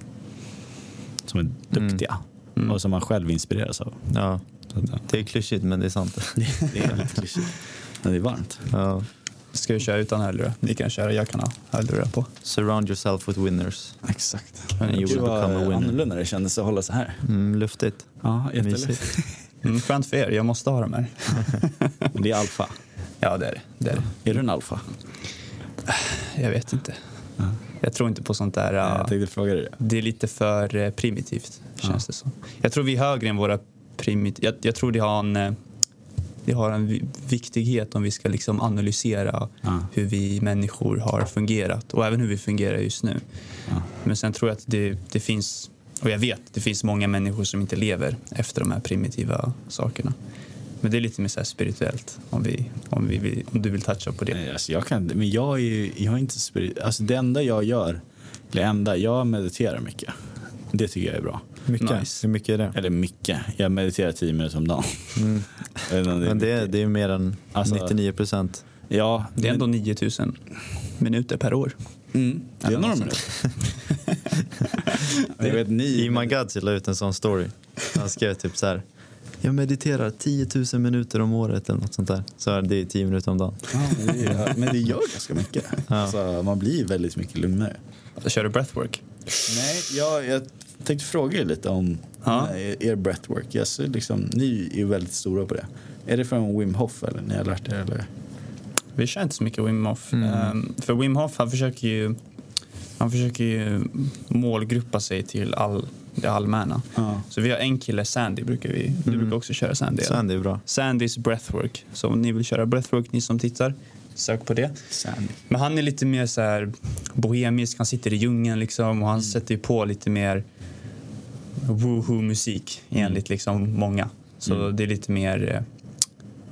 som är duktiga och som man själv inspireras av. Ja, ja, det är klyschigt men det är sant. det är lite klyschigt. Men det är varmt. Ja. Ska vi köra utan hörlurar? Ni kan köra, jag kan ha hörlurar på. Surround yourself with winners. Exakt. And you Det will become a winner. annorlunda det kändes att hålla så här. Mm, luftigt. Ja, jättelätt. Mm, skönt för er, jag måste ha de här. Det är alfa. Ja, det är det. det, är det. Är du en alfa? Jag vet inte. Jag tror inte på sånt där. Jag tänkte fråga dig det. Är lite för eh, primitivt, känns det som. Jag tror vi är högre än våra primitiva... Jag, jag tror det har en... Det har en vi- viktighet om vi ska liksom analysera Ja. hur vi människor har fungerat och även hur vi fungerar just nu. Ja. Men sen tror jag att det, det finns, och jag vet, det finns många människor som inte lever efter de här primitiva sakerna. Men det är lite mer så spirituellt om, vi, om, vi, om du vill toucha på det. Alltså jag kan, men jag är jag är inte spirit, alltså det enda jag gör, det enda, jag mediterar mycket. Det tycker jag är bra. Mycket. Nice. Hur mycket är det? Eller mycket. Jag mediterar tio minuter om dagen. Inte om Men det, är- det är mer än Alltså- 99 procent. Ja, Det är ändå men- 9000 minuter per år. Mm, det är några något minuter. jag vet ni. Iman Gadzi la ut en sån story. Han skrev typ så här. Jag mediterar 10 000 minuter om året eller något sånt där. Så det är 10 minuter om dagen. Ja, men, det är, men det gör ganska mycket. Ja. Alltså, man blir väldigt mycket lugnare. Kör du breathwork? Nej, jag, jag tänkte fråga er lite om Ja. er, er breathwork. Jag ser liksom, ni är ju väldigt stora på det. Är det från Wim Hof eller ni har lärt er? Eller? Vi kör inte så mycket Wim Hof. Ehm, för Wim Hof han försöker ju han försöker ju målgruppa sig till all det allmänna. Ja. Så vi har en kille, Sandy, brukar vi, du brukar också köra Sandy. Sandy är bra. Sandys breathwork. Så om ni vill köra breathwork, ni som tittar, sök på det. Sandy. Men han är lite mer så här bohemisk, han sitter i djungeln liksom och han sätter ju på lite mer woohoo-musik enligt liksom många. Så det är lite mer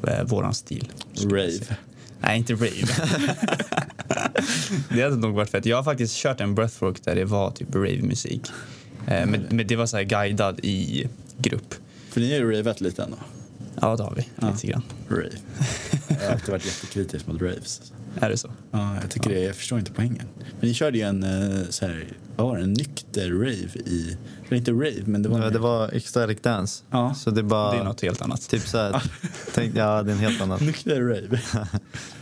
eh, eh, våran stil. Rave. Nej, inte rave. det hade nog varit fett. Jag har faktiskt kört en breathwork där det var typ rave-musik. Eh, men, men det var så här guidad i grupp. För ni har ju ravat lite ändå. Ja, det har vi. Ja. Lite grann. Rave. Jag har alltid varit jättekritisk mot raves. Är det så? Ja, jag tycker det. Jag förstår inte poängen. Men ni körde ju en, eh, så här, vad var det, en nykter rave i... Eller inte rave, men det var... Ja, det var ecstatic dance. Ja. Så det bara... Det är något helt annat. Typ så här, tänk, ja, det är en helt annan. Nykter rave.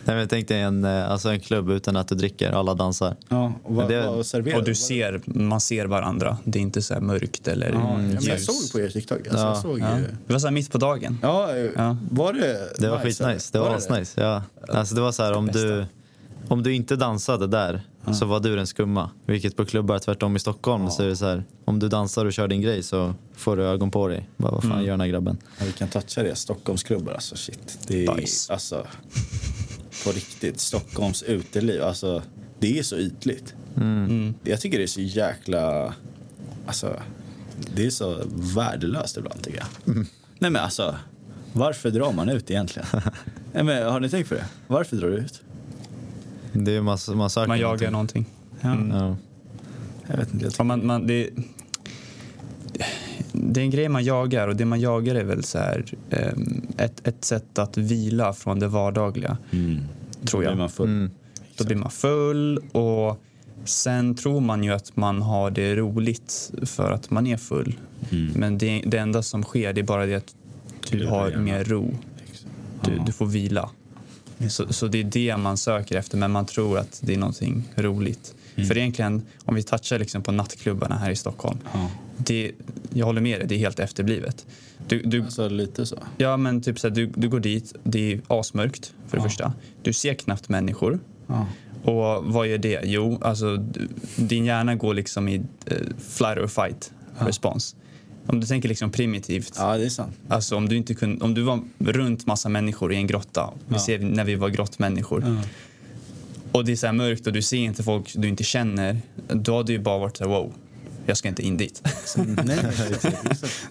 Nej, men tänk dig en, eh, alltså en klubb utan att du dricker, alla dansar. Ja, och vad, det- vad Och du ser, man ser varandra. Det är inte så här mörkt eller Ja, men jag ljus. såg på er TikTok. Alltså, Ja. jag såg Ja. ju... Det var så här mitt på dagen. Ja, Ja. var det Det var nice, skitnice. Det var asnice. Ja. Alltså det var så här, om du, om du inte dansade där så var du den skumma. Vilket på klubbar tvärtom i Stockholm så är det så här, om du dansar och kör din grej så får du ögon på dig. Bara, vad fan gör den här grabben? Ja, vi kan toucha det. Stockholmsklubbar, alltså shit. Det är Bajs. alltså på riktigt. Stockholms uteliv, alltså det är så ytligt. Mm. Jag tycker det är så jäkla, alltså det är så värdelöst ibland tycker jag. Nej men alltså, varför drar man ut egentligen? Nej, men, har ni tänkt på det? Varför drar du ut? Det är massa, man söker Man jagar någonting. någonting. Ja, Ja. Jag vet inte, jag man, man, det, det är en grej man jagar och det man jagar är väl så här, ehm, ett, ett sätt att vila från det vardagliga, mm. tror Då jag. blir man full. Mm. Då blir man full och sen tror man ju att man har det roligt för att man är full. Mm. Men det, det enda som sker det är bara det att du har mer ro. Du, du får vila. Så, så det är det man söker efter, men man tror att det är någonting roligt. Mm. För egentligen, om vi touchar liksom på nattklubbarna här i Stockholm. Ja. Det, jag håller med dig, det är helt efterblivet. Du, du, Alltså lite så. ja, men typ så här, du, du går dit, det är asmörkt för det Ja. första. Du ser knappt människor. Ja. Och vad gör det? Jo, alltså din hjärna går liksom i eh, flight or fight respons. Om du tänker liksom primitivt. ja, det är sant. Alltså om du, inte kunde, om du var runt massa människor i en grotta. Vi Ja. ser när vi var grottmänniskor. Ja. Och det är så mörkt och du ser inte folk du inte känner. Då hade ju bara varit så här, wow, jag ska inte in dit. Nej,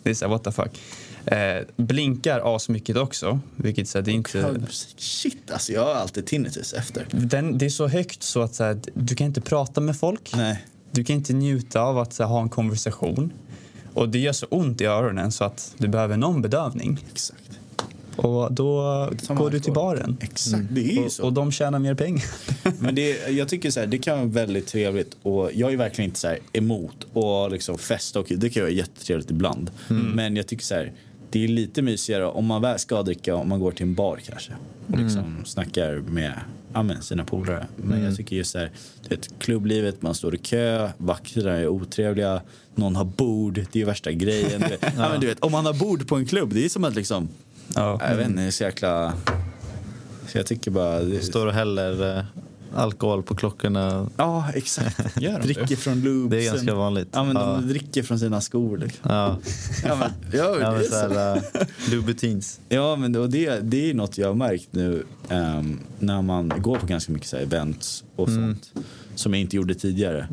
det är så här, what the fuck. Eh, blinkar asmycket också. Vilket så här, det är inte... Shit, alltså jag har alltid tinnitus efter. Den, det är så högt så att så här, du kan inte prata med folk. Nej. Du kan inte njuta av att så här, ha en konversation. Och det gör så ont i öronen så att du behöver någon bedövning. Exakt. Och då man går du till baren. Exakt, det är ju Och, så. och de tjänar mer pengar. Men det, jag tycker så här, det kan vara väldigt trevligt och jag är verkligen inte så här emot och liksom festa och det kan vara jättetrevligt ibland. Men jag tycker så här, det är lite mysigare om man väl ska dricka om man går till en bar kanske och liksom snackar med ja, men sina polare. Men jag tycker just så här, vet, klubblivet, man står i kö, vakterna är otrevliga, någon har bord, det är värsta grejen. Vet, ja. men du vet, om man har bord på en klubb, det är som att liksom, Ja. jag vet inte, så jäkla... Så jag tycker bara... Det, Står och häller eh, alkohol på klockorna. Ja, exakt. Gör de dricker det? från loopsen. Det är ganska vanligt. Ja, men de Ja. dricker från sina skor. Liksom. Ja, Ja, men, ja, ja det men är så här, uh, Louboutins. ja, men och det, det är något jag har märkt nu ehm, när man går på ganska mycket så här, events och sånt som jag inte gjorde tidigare.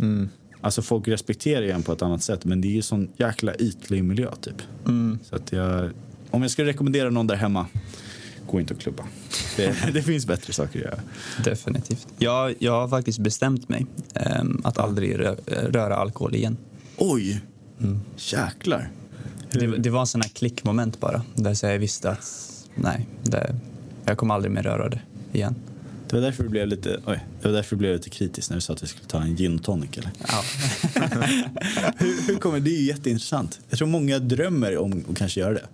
Alltså folk respekterar ju en på ett annat sätt men det är ju sån jäkla ytlig miljö typ. Så att jag, om jag skulle rekommendera någon där hemma, gå inte och klubba. Det, det finns bättre saker att göra. Definitivt. Jag, jag har faktiskt bestämt mig ehm, att aldrig rö, röra alkohol igen. Oj! Jäklar. Det, det var en sån här klickmoment bara. Där så jag visste att nej, det, jag kommer aldrig mer röra det igen. Det var därför du blev lite, oj, det var därför du blev lite kritisk när du sa att vi skulle ta en gin tonic eller? Ja. hur, hur kommer, det är ju jätteintressant. Jag tror många drömmer om att kanske göra det.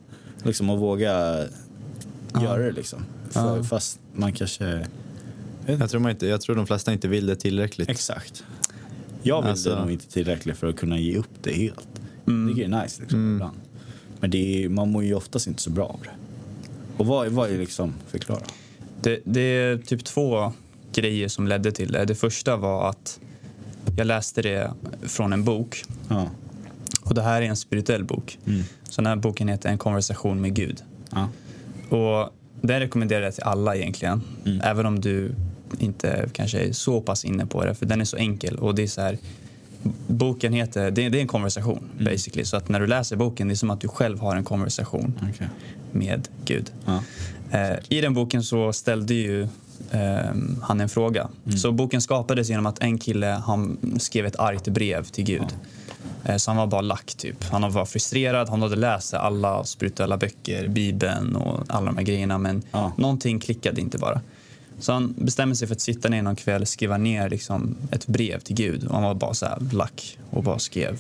Liksom att våga göra det liksom. För, Ja. Fast man kanske... Jag tror, man inte, jag tror de flesta inte vill det tillräckligt. Exakt. Jag vill Alltså- det nog inte tillräckligt för att kunna ge upp det helt. Det tycker jag är nice liksom, ibland. Men det är, man mår ju oftast inte så bra av det. Och vad, vad är liksom, förklara. Det, det är typ två grejer som ledde till det. Det första var att jag läste det från en bok Ja. Och det här är en spirituell bok. Mm. Så den här boken heter En konversation med Gud. Ja. Och den rekommenderar jag till alla egentligen. Mm. Även om du inte kanske är så pass inne på det. För den är så enkel. Och det är så här, boken heter, det är, det är en konversation Mm. basically. Så att när du läser boken det är som att du själv har en konversation Okej. med Gud. Ja. Eh, I den boken så ställde ju ehm, han en fråga. Mm. Så boken skapades genom att en kille han skrev ett argt brev till Gud. Eh, så han var bara lack typ. Han var frustrerad, han hade läst alla spirituella böcker, Bibeln och alla de här grejerna men Ja. någonting klickade inte bara. Så han bestämde sig för att sitta ner någon kväll och skriva ner liksom ett brev till Gud. Och han var bara så här lack och bara skrev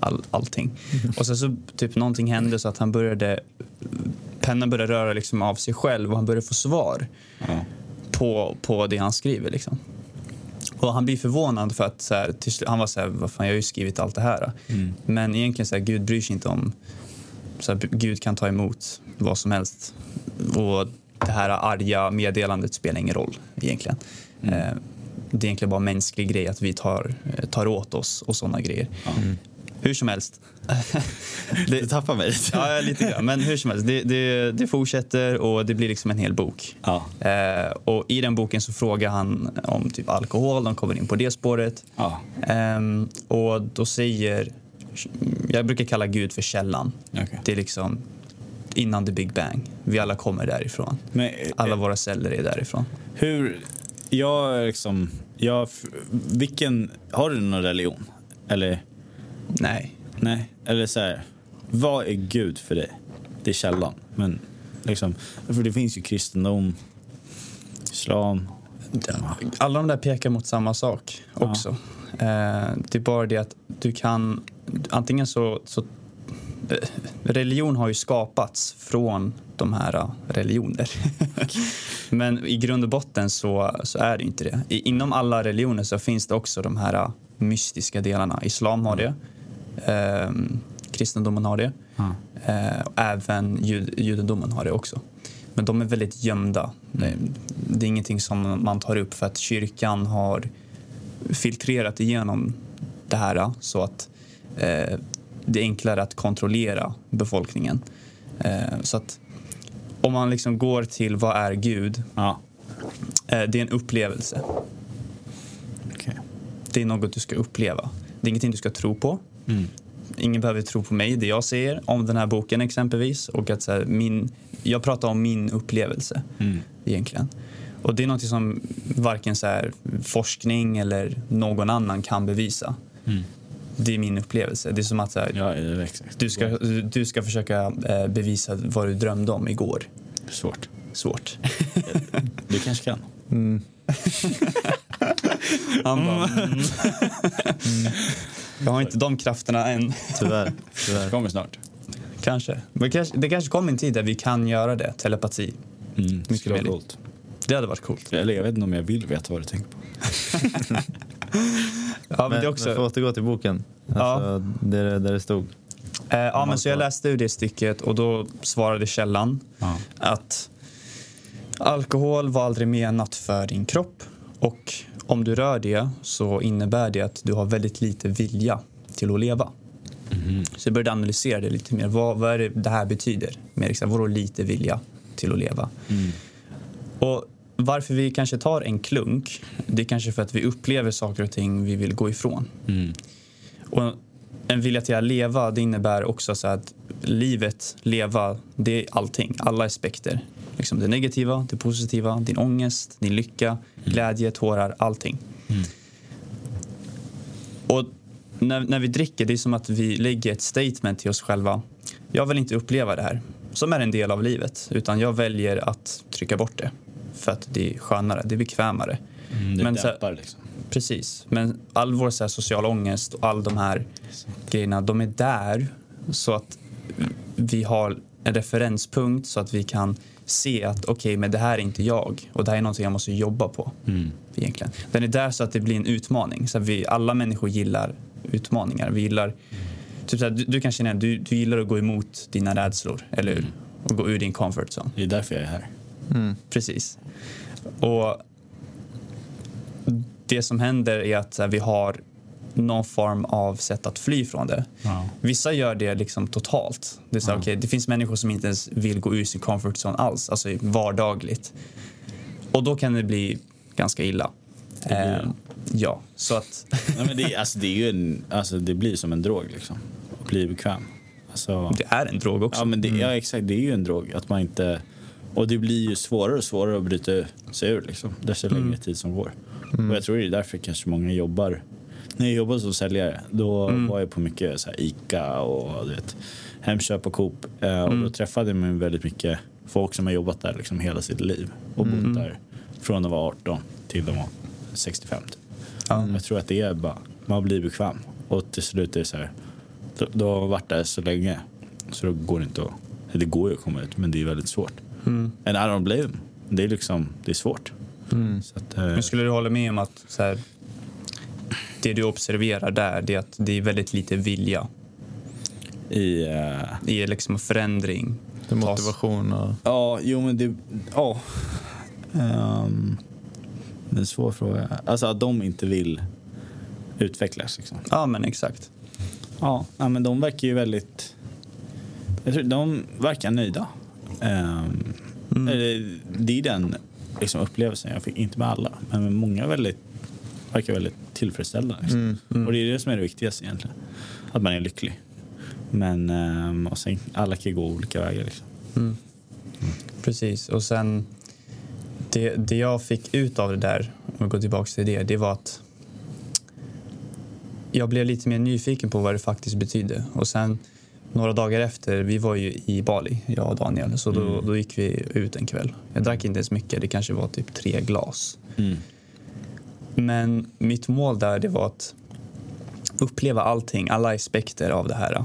all, allting. Och sen så typ någonting hände så att han började pennan började röra liksom av sig själv och han började få svar Ja. på, på det han skriver. Liksom. Och han blir förvånad för att så här, till han var så här, vad fan, jag har ju skrivit allt det här. Mm. Men egentligen så här, Gud bryr sig inte om, så här, Gud kan ta emot vad som helst. Och det här arga meddelandet spelar ingen roll egentligen. Mm. Eh, det är egentligen bara en mänsklig grej att vi tar, tar åt oss och sådana grejer. Hur som helst. Du tappar mig lite. Ja, lite grann. Men hur som helst, det, det, det fortsätter och det blir liksom en hel bok. Ja. Eh, och I den boken så frågar han om typ alkohol, de kommer in på det spåret. Ja. Ehm, och då säger, jag brukar kalla Gud för källan. Okej. Det är liksom innan the big bang. Vi alla kommer därifrån. Men, eh, Alla våra celler är därifrån. Hur, jag liksom, jag, vilken, har du någon religion? Eller, Nej. nej, eller så här, vad är Gud för dig? Det är källan, men liksom, för det finns ju kristendom, islam. Alla de där pekar mot samma sak också. Eh, det är bara det att du kan... Antingen så... så eh, religion har ju skapats från de här eh, religioner. Men i grund och botten så, så är det inte det. I, inom alla religioner så finns det också de här eh, mystiska delarna. Islam har det. Eh, kristendomen har det. Ja. Eh, och även jud, judendomen har det också. Men de är väldigt gömda. Det, det är ingenting som man tar upp för att kyrkan har filtrerat igenom det här så att eh, det är enklare att kontrollera befolkningen. Eh, så att om man liksom går till vad är Gud? Ja. Eh, det är en upplevelse. Okej. Det är något du ska uppleva. Det är ingenting du ska tro på. Mm. Ingen behöver tro på mig, det jag säger om den här boken exempelvis. Och att så här, min, jag pratar om min upplevelse Mm. egentligen. Och det är något som varken så här, forskning eller någon annan kan bevisa. Mm. Det är min upplevelse. Det är som att så här, Ja, du, ska, du ska försöka eh, bevisa vad du drömde om igår. Svårt. Svårt. Du kanske kan. Mm. Han bara, mm. Jag har inte de krafterna än. Tyvärr. Det tyvärr. kommer snart. Kanske. Men kanske, det kanske kommer en tid där vi kan göra det, telepati. Mm. Mycket skulle vara coolt. Det hade varit coolt. Eller jag vet inte om jag vill veta vad du tänker på. Ja, men Men, det är men också, för att återgå till boken. Alltså, där, där det stod. eh, ja, men så jag läste ur det stycket och då svarade källan Ja. att alkohol var aldrig menat för din kropp och om du rör det så innebär det att du har väldigt lite vilja till att leva. Så jag började analysera det lite mer. Vad, vad är det det här betyder? Mer exakt, vadå lite vilja till att leva? Mm. Och varför vi kanske tar en klunk, det är kanske för att vi upplever saker och ting vi vill gå ifrån. Mm. Och en vilja till att leva, det innebär också så att livet, leva, det är allting, alla aspekter. Liksom det negativa, det positiva, din ångest, din lycka, glädje, tårar, allting. Mm. Och när, när vi dricker, det är som att vi lägger ett statement till oss själva. Jag vill inte uppleva det här, som är en del av livet, utan jag väljer att trycka bort det. För att det är skönare, det är bekvämare. Mm, det Men dämpar liksom. Precis. Men all vår så här, social ångest och all de här grejerna, de är där så att vi har en referenspunkt så att vi kan se att okej, men det här är inte jag och det här är någonting jag måste jobba på Mm. egentligen. Den är där så att det blir en utmaning. Så att vi, alla människor gillar utmaningar. Vi gillar, typ så här, du, du kan känna du, du gillar att gå emot dina rädslor, eller hur? Och gå ur din comfort zone. Det är därför jag är här. Mm. Precis. Och det som händer är att så här, vi har någon form av sätt att fly från det. Ja. Vissa gör det liksom totalt. Det, är så, här, okej, det finns människor som inte ens vill gå ur sin comfort zone alls, alltså vardagligt. Och då kan det bli ganska illa. blir. Eh, ja, så att... Nej, men det, alltså, det, är ju en, alltså, det blir som en drog liksom. Att bli bekväm. Alltså, Det är en drog också. ja, men det, ja, exakt. Det är ju en drog. Att man inte... Och det blir ju svårare och svårare att bryta sig ur liksom, desto längre tid som går. Och jag tror det är därför kanske många jobbar. När jag jobbade som säljare, då var jag på mycket så här Ica och du vet, Hemköp och Coop. Eh, och då träffade man väldigt mycket folk som har jobbat där liksom hela sitt liv och bott där från att vara 18 till de var 65. Typ. Jag tror att det är bara, man blir bekväm och till slut är det så här, då, då har man varit där så länge så då går det inte att, eller det går ju att komma ut men det är väldigt svårt. Mm. En Iron Blame, det är liksom, det är svårt. Så att, eh, Men skulle du hålla med om att så här, det du observerar där det är att det är väldigt lite vilja i, eh, i liksom förändring? Det motivation och... ja, jo men det, ja. Um, det är en svår fråga. Alltså att de inte vill utvecklas liksom. Ja, men exakt. Ja, ja, men de verkar ju väldigt... Jag tror de verkar nöjda. Ehm, eller, det är den liksom, upplevelsen jag fick, inte med alla, men med många väldigt, verkar väldigt tillfredsställda. Liksom. Och det är det som är det viktigaste egentligen, att man är lycklig. Men ehm, och sen, alla kan gå olika vägar. Liksom. Precis. Och sen det, det jag fick ut av det där, om vi går tillbaka till det, det var att jag blev lite mer nyfiken på vad det faktiskt betydde. Och sen några dagar efter, vi var ju i Bali, jag och Daniel, så då, då gick vi ut en kväll. Jag drack inte ens mycket, det kanske var typ tre glas. Men mitt mål där det var att uppleva allting, alla aspekter av det här.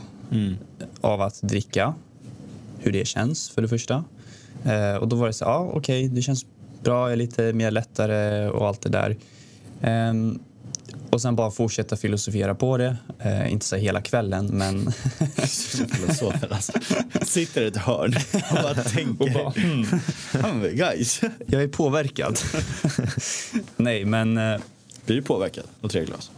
Av att dricka, hur det känns för det första. Eh, och då var det så ja okej, det känns bra, jag är lite mer lättare och allt det där. Ehm, och sen bara fortsätta filosofera på det. Eh, inte så hela kvällen, men Filosofer alltså. Sitter i ett hörn och bara tänker. och bara, men guys. jag är påverkad. Nej, men eh, Blir du påverkad av tre glas?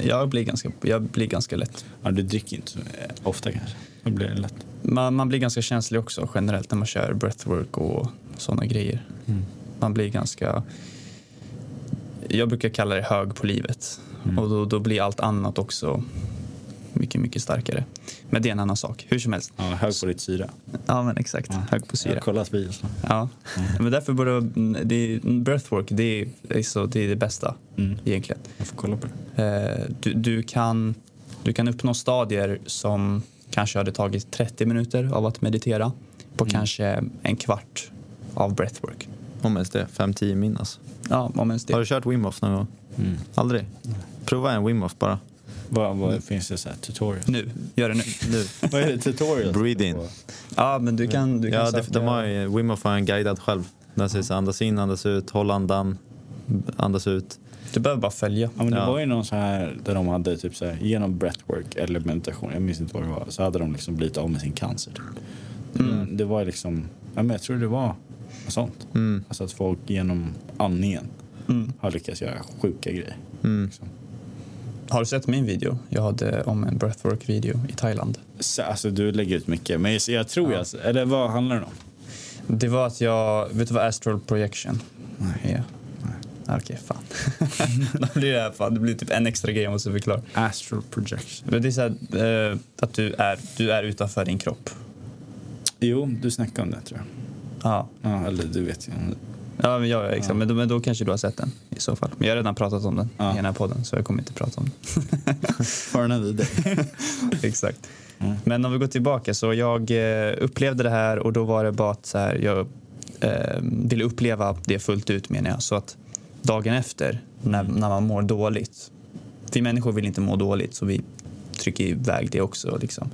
jag blir ganska, jag blir ganska lätt Ja, du dricker inte så eh, ofta kanske. Då blir det lätt. man, man blir ganska känslig också generellt när man kör breathwork och sådana grejer. Man blir ganska... Jag brukar kalla det hög på livet. Och då, då blir allt annat också mycket, mycket starkare. Men det är en annan sak. Hur som helst. Ja, hög på ditt syra. Ja, men exakt. Hög på Jag syra. har kollat. Så. Ja. Men därför borde det, breathwork det är, det är så, det är det bästa egentligen. Jag får kolla på det. Eh, du, du, kan, du kan uppnå stadier som kanske hade tagit 30 minuter av att meditera på kanske en kvart av breathwork. Om ens det, 5-10 min alltså. Ja, om ens Har det. du kört Wim Hof någon gång? Aldrig? Prova en Wim Hof bara. Vad, vad finns det så här tutorial? Nu, gör det nu. Nu. vad är det tutorial? Breathe in. Ja, men du kan, du kan Ja, det, de har ju, Wim Hof har en guidad själv. Där säger så andas in, andas ut, håll andan, andas ut. Du behöver bara följa. Ja, men det Ja. var ju någon så här där de hade typ så här, genom breathwork eller meditation, jag minns inte vad det var, så hade de liksom blivit av med sin cancer. Typ. Det, det var liksom, ja, men jag tror det var något sånt. Mm. Alltså att folk genom andningen Mm. har lyckats göra sjuka grejer. Mm. Liksom. Har du sett min video? Jag hade om en breathwork-video i Thailand. Så, alltså du lägger ut mycket, men jag, tror Ja. jag, eller vad handlar det om? Det var att jag... Vet du vad astral projection? Nej. Okej, fan. Då blir det, här, fan. det blir typ en extra grej jag måste förklara. Astral projection. Men det är så här, eh, att du är, du är utanför din kropp. Jo, du snackade om det tror jag. Ja, Ja, eller du vet ju. ja, men, ja exakt. Men, då, men då kanske du har sett den i så fall. Men jag har redan pratat om den Ja. i den här podden så jag kommer inte prata om For another day. den. exakt. Men om vi går tillbaka så jag eh, upplevde det här och då var det bara att så här, jag eh, ville uppleva det fullt ut menar jag. Så att dagen efter när, när man mår dåligt. Vi människor vill inte må dåligt så vi trycker iväg det också. Liksom.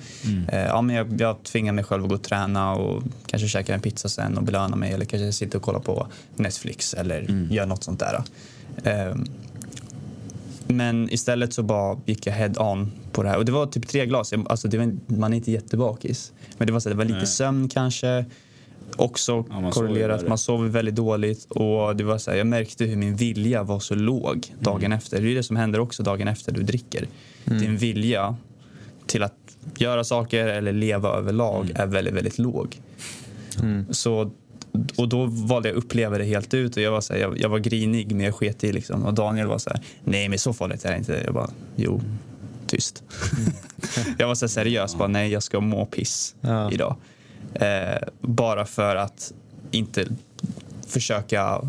Eh, ja, men jag, jag tvingar mig själv att gå och träna och kanske käka en pizza sen och belöna mig eller kanske sitta och kolla på Netflix eller göra något sånt där. Eh, men istället så bara gick jag head on på det här. Och det var typ tre glas. Alltså det var, man är inte jättebakis. Men det var, så, det var lite Nej. sömn kanske. Också Ja, man korrelerat. Man sover väldigt dåligt och det var så här, jag märkte hur min vilja var så låg dagen Mm. efter. Det är det som händer också dagen efter du dricker. Din vilja till att göra saker eller leva överlag Mm. är väldigt, väldigt låg. Så, och då valde jag att uppleva det helt ut och jag var, så här, jag, jag var grinig men jag sket i liksom. Och Daniel var så här, nej men så farligt är det inte. Jag bara, jo, tyst. jag var så seriös, bara nej jag ska må piss Ja. idag. Eh, bara för att inte försöka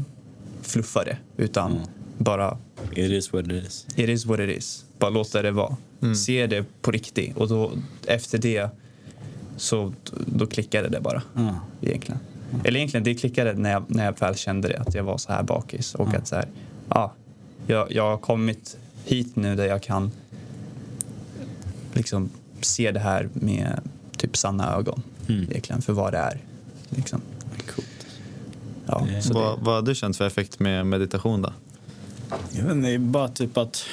fluffa det utan bara It is what it is. it is what it is. Bara låta det vara. Se det på riktigt och då efter det så då klickade det bara Ja. egentligen. Eller egentligen det klickade när jag, när jag väl kände det att jag var så här bakis och att så här ja, jag, jag har kommit hit nu där jag kan liksom se det här med typ sanna ögon egentligen för vad det är. Liksom. Coolt. Ja, Det- så det, Vad, vad har du känt för effekt med meditation då? Jag vet inte, bara typ att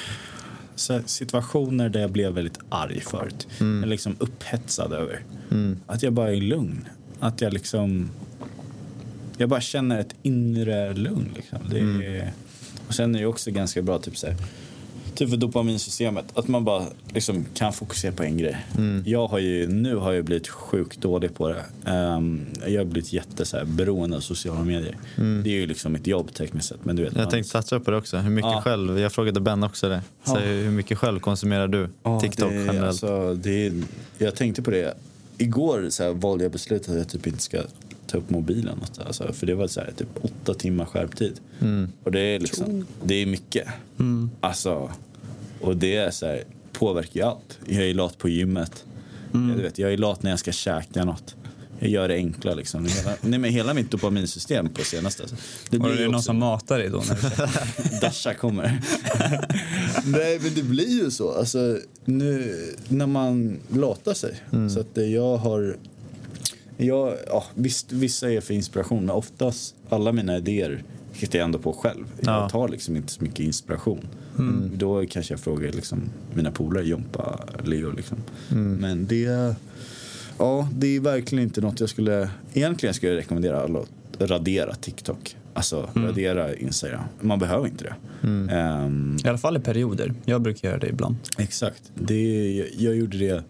situationer där jag blev väldigt arg förut, eller liksom upphetsad över, att jag bara är lugn. Att jag liksom, jag bara känner ett inre lugn liksom. Det är, och sen är det också ganska bra typ så här, typ för dopaminsystemet, att man bara liksom kan fokusera på en grej. Jag har ju, nu har jag blivit sjukt dålig på det. Ehm, jag har blivit jätte så här, beroende av sociala medier. Det är ju liksom mitt jobb tekniskt sett. Men du vet, Jag man- tänkte toucha på det också. Hur mycket Ja. själv, jag frågade Ben också det. Så Ja. hur mycket själv konsumerar du Ja, TikTok det, generellt? Alltså, det är, jag tänkte på det. Igår så här, valde jag beslutet att jag typ inte ska ta upp mobilen. Alltså, för det var så här, typ åtta timmar skärptid. Och det är liksom, det är mycket. Alltså, och det är så här, påverkar ju allt. Jag är lat på gymmet. Jag, vet, jag är lat när jag ska käka något. Jag gör det enkla liksom. Hela, nej, men hela mitt dopaminsystem på senaste. Alltså. Det var det ju någon som matar dig då? När Dasha kommer. Nej, men det blir ju så. Alltså, nu, när man latar sig. Så att jag har... Jag, ja, visst, vissa är för inspiration, men oftast alla mina idéer hittar jag ändå på själv. Ja. Jag tar liksom inte så mycket inspiration. Då kanske jag frågar liksom, mina polare, Jompa, Leo. Liksom. Men det, ja, det är verkligen inte något jag skulle... Egentligen skulle jag rekommendera alla att radera TikTok. Alltså radera Instagram. Man behöver inte det. Ehm, I alla fall i perioder. Jag brukar göra det ibland. Exakt. Det, jag, jag gjorde det.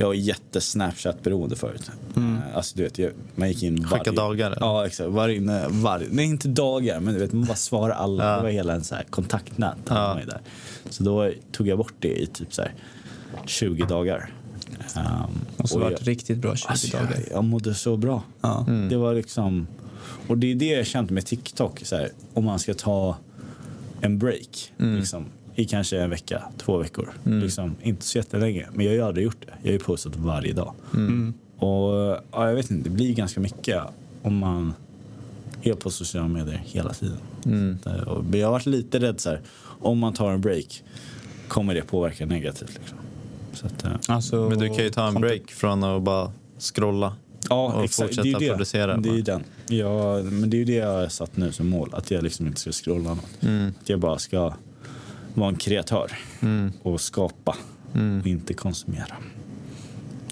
Jag var jätte-Snapchat-beroende förut. Eh, Alltså, du vet, jag, man gick in varje... Skicka dagar, eller? Ja, exakt. Varje, varje, nej, inte dagar, men du vet, man bara svarar alla. Ja. Det var hela en så här kontaktnät. Ja. Där. Så då tog jag bort det i typ så här 20 dagar. Um, Och så och var jag- det riktigt bra 20 Alltså, dagar. jag, jag mådde så bra. Ja. Det var liksom... Och det är det jag känt med TikTok. Så här, om man ska ta en break liksom, i kanske en vecka, två veckor. Liksom, inte så jättelänge. Men jag har ju aldrig gjort det. Jag har ju postat varje dag. Och ja, jag vet inte, det blir ganska mycket om man är på sociala medier hela tiden. Så, eh, och jag har varit lite rädd så här, om man tar en break kommer det påverka negativt. Liksom. Så att, eh, Alltså, Men du kan ju ta en break från att bara scrolla. Ja, och exakt. fortsätta det är det. producera. Det är ju den. Ja, men det är ju det jag har satt nu som mål. Att jag liksom inte ska scrolla något. Mm. Att jag bara ska vara en kreatör och skapa Mm. och inte konsumera.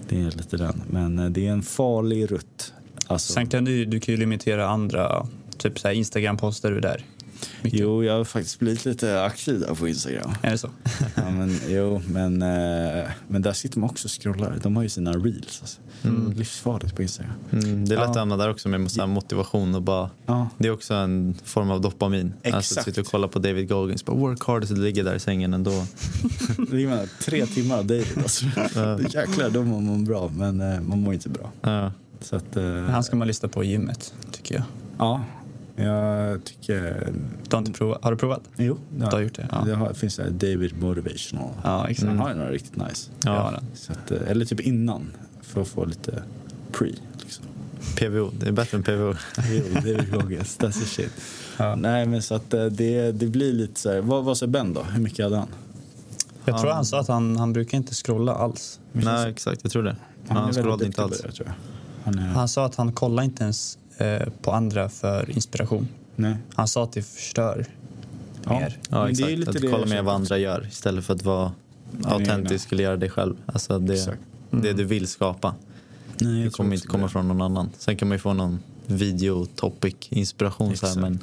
Det är lite den. Men eh, det är en farlig rutt. Alltså, Sen kan du, du kan ju limitera andra, typ så här Instagram-poster du där. Mycket. jo, jag har faktiskt blivit lite aktiv där på Instagram. Är det så? ja, men, jo, men, eh, men där sitter man också och scrollar. De har ju sina reels. Alltså. Livsfarligt på Instagram. Mm, det är lätt att Ja. hamna där också med så här motivation och bara Ja. Det är också en form av dopamin. Alltså Exakt. att sitta och kolla på David Goggins, bara work hard så du ligger där i sängen ändå. Man, tre timmar av David. Alltså. Jäklar, då mår man bra. Men eh, man mår inte bra. Ja. Så att, eh, Han ska man lyssna på i gymmet, tycker jag. Ja, jag tycker... Du har, inte provat, har du provat? Jo, Du har gjort det? Ja, Det har, finns det David Motivational. ja exakt. Han har ju några riktigt nice. Ja. Ja. Så att, eh, eller typ innan, för att få lite pre. Liksom. PVO, det är bättre än PVO. Jo, David Goggins, that's the shit. Ja. Nej, men så att eh, det, det blir lite så här. Vad, vad sa Ben då? Hur mycket hade han? Jag tror han sa att han, han brukar inte scrolla alls. Nej, exakt, jag tror det. Han, Han scrollade inte alls. Jag. Han är, Han sa att han kollar inte ens på andra för inspiration. nej. Han sa att det förstör Ja. mer. Ja, Men det är exakt. lite att det du med känner vad andra gör istället för att vara autentisk eller göra dig själv. Alltså det, Exakt. det du vill skapa. Nej, Det jag tror kommer inte komma det. från någon annan. Sen kan man ju få någon videotopic inspiration. Så här, men,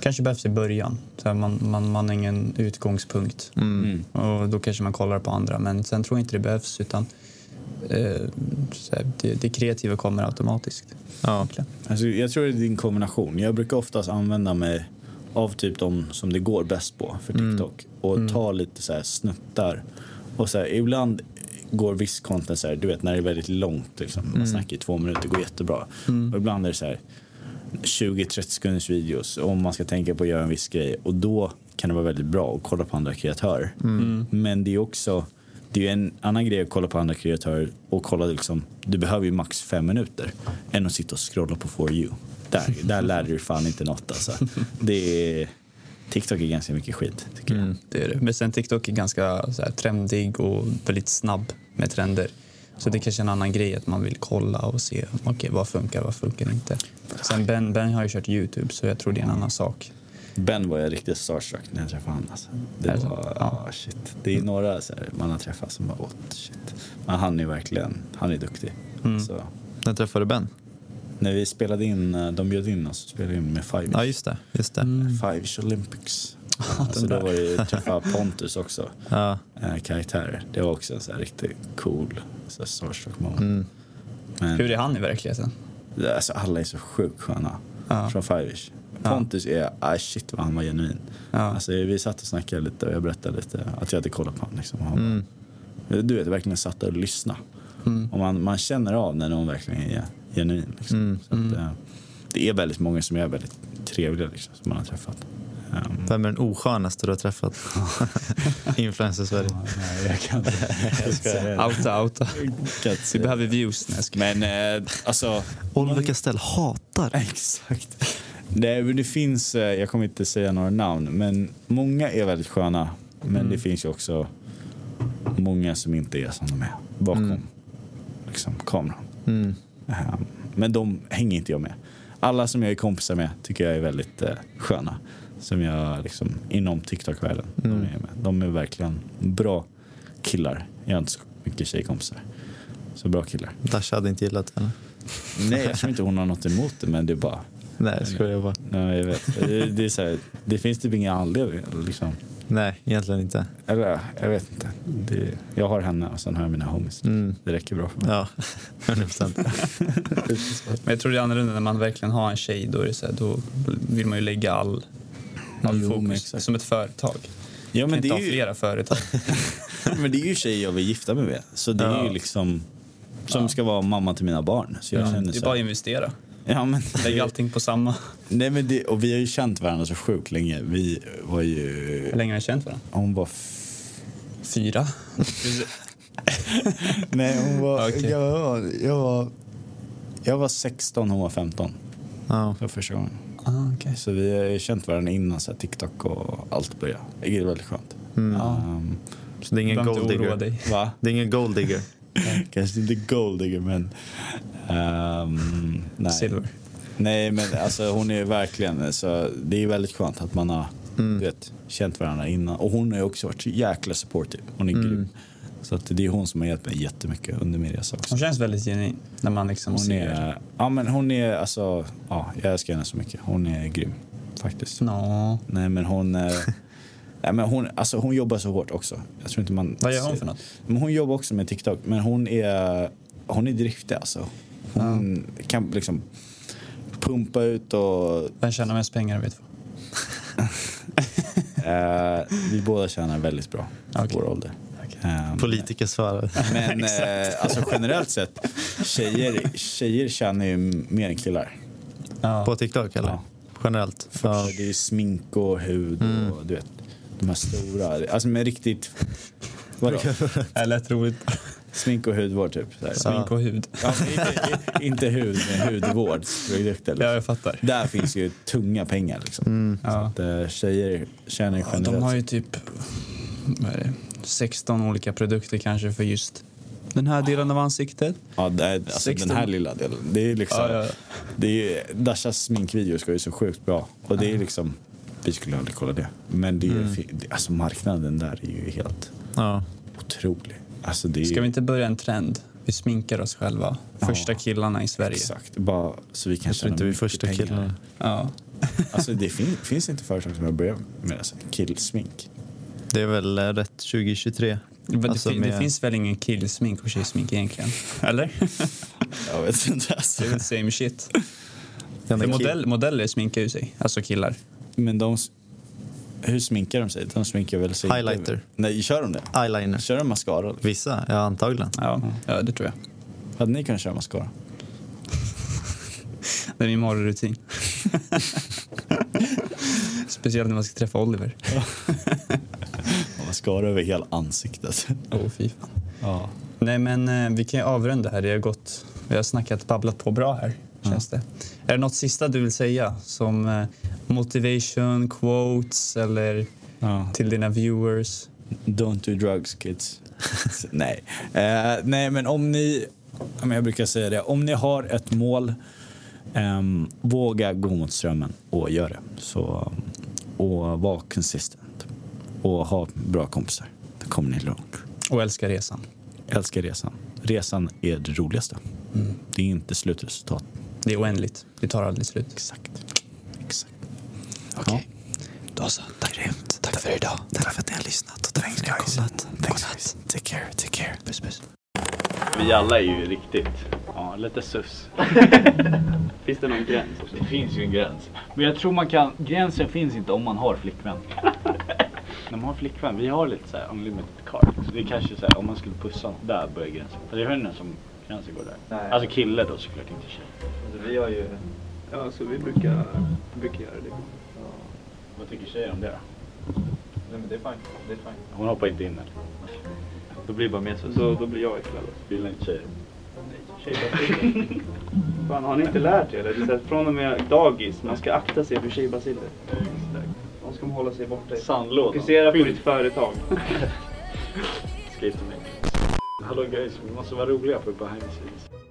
Kanske behövs i början. Så här, man, man, man har ingen utgångspunkt. Mm. Och då kanske man kollar på andra. Men sen tror jag inte det behövs. utan eh, det, det kreativa kommer automatiskt. ja. egentligen. Alltså, jag tror det är din kombination. Jag brukar oftast använda mig av typ de som det går bäst på för TikTok och ta lite så här snuttar. Och så här, ibland går viss content så här, du vet när det är väldigt långt, liksom, man snackar i två minuter, går jättebra. Och ibland är det så här 20-30 sekunders videos om man ska tänka på att göra en viss grej och då kan det vara väldigt bra att kolla på andra kreatörer. Men det är också det är ju en annan grej att kolla på andra kreatörer och kolla liksom, du behöver ju max fem minuter än att sitta och scrolla på For You. Där, där lärde du fan inte något alltså. Det är, TikTok är ganska mycket skit tycker jag. Mm, det är det. Men sen TikTok är ganska så här, trendig och väldigt snabb med trender. Så det är kanske är en annan grej att man vill kolla och se okay, vad funkar vad funkar inte. Sen ben, ben har ju kört Youtube så jag tror det är en annan sak. Ben var jag riktigt starstruck när jag träffade honom. Alltså. Det det var, Ja. ah, shit. Det är några så här, man har träffat som bara, åh shit. Men han är verkligen, han är duktig. Mm. Så, När träffade du Ben? när vi spelade in, eh, de bjöd in oss och spelade in med Five Ja, just det. Just det. Five Olympics. så då var ju träffa Pontus också, Ja. eh, karaktärer. Det var också en så här riktigt cool så här starstruck moment. Mm. Men Hur är han i verkligheten? alltså, alla är så sjukt sköna Ja. från Five-ish. Pontus är, ah, shit vad han var genuin. Ja. Alltså, vi satt och snackade lite och jag berättade lite att jag hade kollat på honom. Liksom. Han Mm. du vet, verkligen satt där och lyssnade. Mm. Och man, man känner av när någon verkligen är genuin. Liksom. Mm. Så att, eh, det är väldigt många som är väldigt trevliga liksom, som man har träffat. Um, Vem är den oskönaste du har träffat? Influencer Sverige. nej, jag kan inte. Outa, outa. Vi behöver views. Men eh, alltså... Oliver Castell hatar. Exakt. Men det finns, eh, jag kommer inte säga några namn, men många är väldigt sköna. Men det finns ju också många som inte är som de är bakom liksom, kameran. Mm. Ehm, Men de hänger inte jag med. Alla som jag är kompisar med tycker jag är väldigt eh, sköna. Som jag liksom, inom TikTok-världen. De, är med. de är verkligen bra killar. Jag har inte så mycket tjejkompisar. Så bra killar. Dasha hade inte gillat henne. Nej, jag tror inte hon har något emot det, men det är bara... Nej, jag skojar bara. Nej, jag vet. Det, det, är så här, det finns typ inga anledningar. Liksom. Nej, egentligen inte. Eller, jag vet inte. Det, jag har henne och sen har jag mina homies. Mm. Det räcker bra för mig. Ja, 100 procent. Men jag tror det är annorlunda när man verkligen har en tjej. Då, är det så här, då vill man ju lägga all, all Jo, fokus. exakt. Som ett företag. Ja, men kan det, inte är ha ju, flera företag. men det är ju tjejer jag vill gifta mig med. Så det är Ja. ju liksom... Som ska vara mamma till mina barn. Så jag känner Det är så bara att här, investera. Ja, men, Lägg allting på samma. nej, men det, Och vi har ju känt varandra så sjukt länge. Vi var ju... Hur länge har ni känt varandra? Hon var... F- Fyra. nej, hon var... Okej. Jag, var jag var... Jag var 16, hon var 15. Ja. För första gången. Ah, okay. Så vi har ju känt varandra innan så här, TikTok och allt började. Det är väldigt skönt. Ja. Um, Så det är ingen gold digger. dig. va? Det är ingen gold digger. Kanske inte gold digger, men... ehm, nej. Silver. Nej, men alltså, hon är verkligen... Så det är väldigt skönt att man har du vet, känt varandra innan. Och hon har också varit jäkla supportive. Hon är grym. Så att det är hon som har hjälpt mig jättemycket under min resa också. Hon känns väldigt genuin när man liksom Hon ser. är, ja, men hon är alltså, ja, jag älskar henne så mycket. Hon är grym faktiskt. Nå. Nej, men hon... Nej, men hon, alltså hon jobbar så hårt också. Jag tror inte man Vad gör hon för något? Men hon jobbar också med TikTok, men hon är, hon är driftig alltså. Hon kan liksom pumpa ut och... Vem tjänar mest pengar vet vi? Eh, vi båda tjänar väldigt bra på Okej. vår ålder. Eh, Politiker svarar. men eh, alltså generellt sett, tjejer, tjejer tjänar ju mer än killar. Ja. På TikTok eller? Ja. Generellt? Ja. Det är smink och hud och du vet, de här stora. Alltså med riktigt... Vadå? Det lät roligt. Smink och hudvård typ. Så här. Smink och hud. Ja, inte, inte hud, men hudvårdsprodukter. Ja, Liksom. jag fattar. Där finns ju tunga pengar. Liksom. Så Ja. att, eh, tjejer tjänar ju Ja, generellt. de har ju typ vad är det, 16 olika produkter kanske för just den här delen av ansiktet. ja, det är, alltså, 16. den här lilla delen. Det är liksom, Ja, ja, ja. Det är ju, Dashas sminkvideo ska ju så sjukt bra. Och det är liksom, vi skulle aldrig kolla det. Men det är, Mm. alltså marknaden där är ju helt Ja. otrolig. Alltså det är, Ska vi inte börja en trend Vi sminkar oss själva. Första killarna i Sverige. Exakt, bara så vi kan Jag tror inte vi är första pengar. killarna. Ja. Alltså det fin finns inte företag som har börjat med alltså, killsmink. Det är väl eh, rätt 2023. Men Alltså det, fin- det med- finns väl ingen killsmink och tjejsmink egentligen? Eller? Jag vet inte. Alltså. Det är väl same shit. Modell, modeller sminkar ju sig, alltså killar. Men de, hur sminkar de sig? De sminkar väl sig Highlighter. Nej, kör de det? Eyeliner. Kör de mascara? Vissa, ja antagligen. Ja, ja det tror jag. Hade ni kunnat köra mascara? Det är min morgonrutin. Speciellt när man ska träffa Oliver. Mascara över hela ansiktet. Åh, oh, fy fan. Ja. Nej, men eh, vi kan ju avrunda här. Det har gått... Vi har snackat, babblat på bra här, känns det. Är det något sista du vill säga? Som eh, motivation, quotes eller ja. till dina viewers? Don't do drugs kids. nej. Eh, nej, men om ni, jag brukar säga det, om ni har ett mål, ehm, våga gå mot strömmen och gör det. Så, och var consistent. Och ha bra kompisar. Då kommer ni långt. Och älska resan. Älskar resan. Resan är det roligaste. Det är inte slutresultat. Det är oändligt. Det tar aldrig slut. Exakt. Okej. Då så. Tack, tack för idag. Tack för att ni har lyssnat. Thanks guys. Thanks guys. Take care. Take care. Puss, puss. Vi alla är ju riktigt, ja lite sus. Finns det någon gräns? också? Det finns ju en gräns. Men jag tror man kan, gränsen finns inte om man har flickvän. När man har flickvän, vi har lite såhär unlimited card. Så det är kanske såhär, om man skulle pussa någon, där börjar gränsen. För det är henne som gränsen går där. Nej. Alltså kille då såklart, inte tjej. Alltså, vi har ju... Ja, så vi brukar, brukar göra det. Vad tycker tjejer om det då? Nej men det är fine. Det är fine. Hon hoppar inte in eller? Då blir det bara mer så. Då, då blir jag äcklad. Gillar inte tjejer? Tjejbaciller. Fan, har ni inte lärt er det? det är så här, från och med dagis, man ska akta sig för tjejbaciller. De ska man hålla sig borta. Sandlådan. Fokusera på ditt företag. Mig. Hallå guys, vi måste vara roliga på behind the scenes.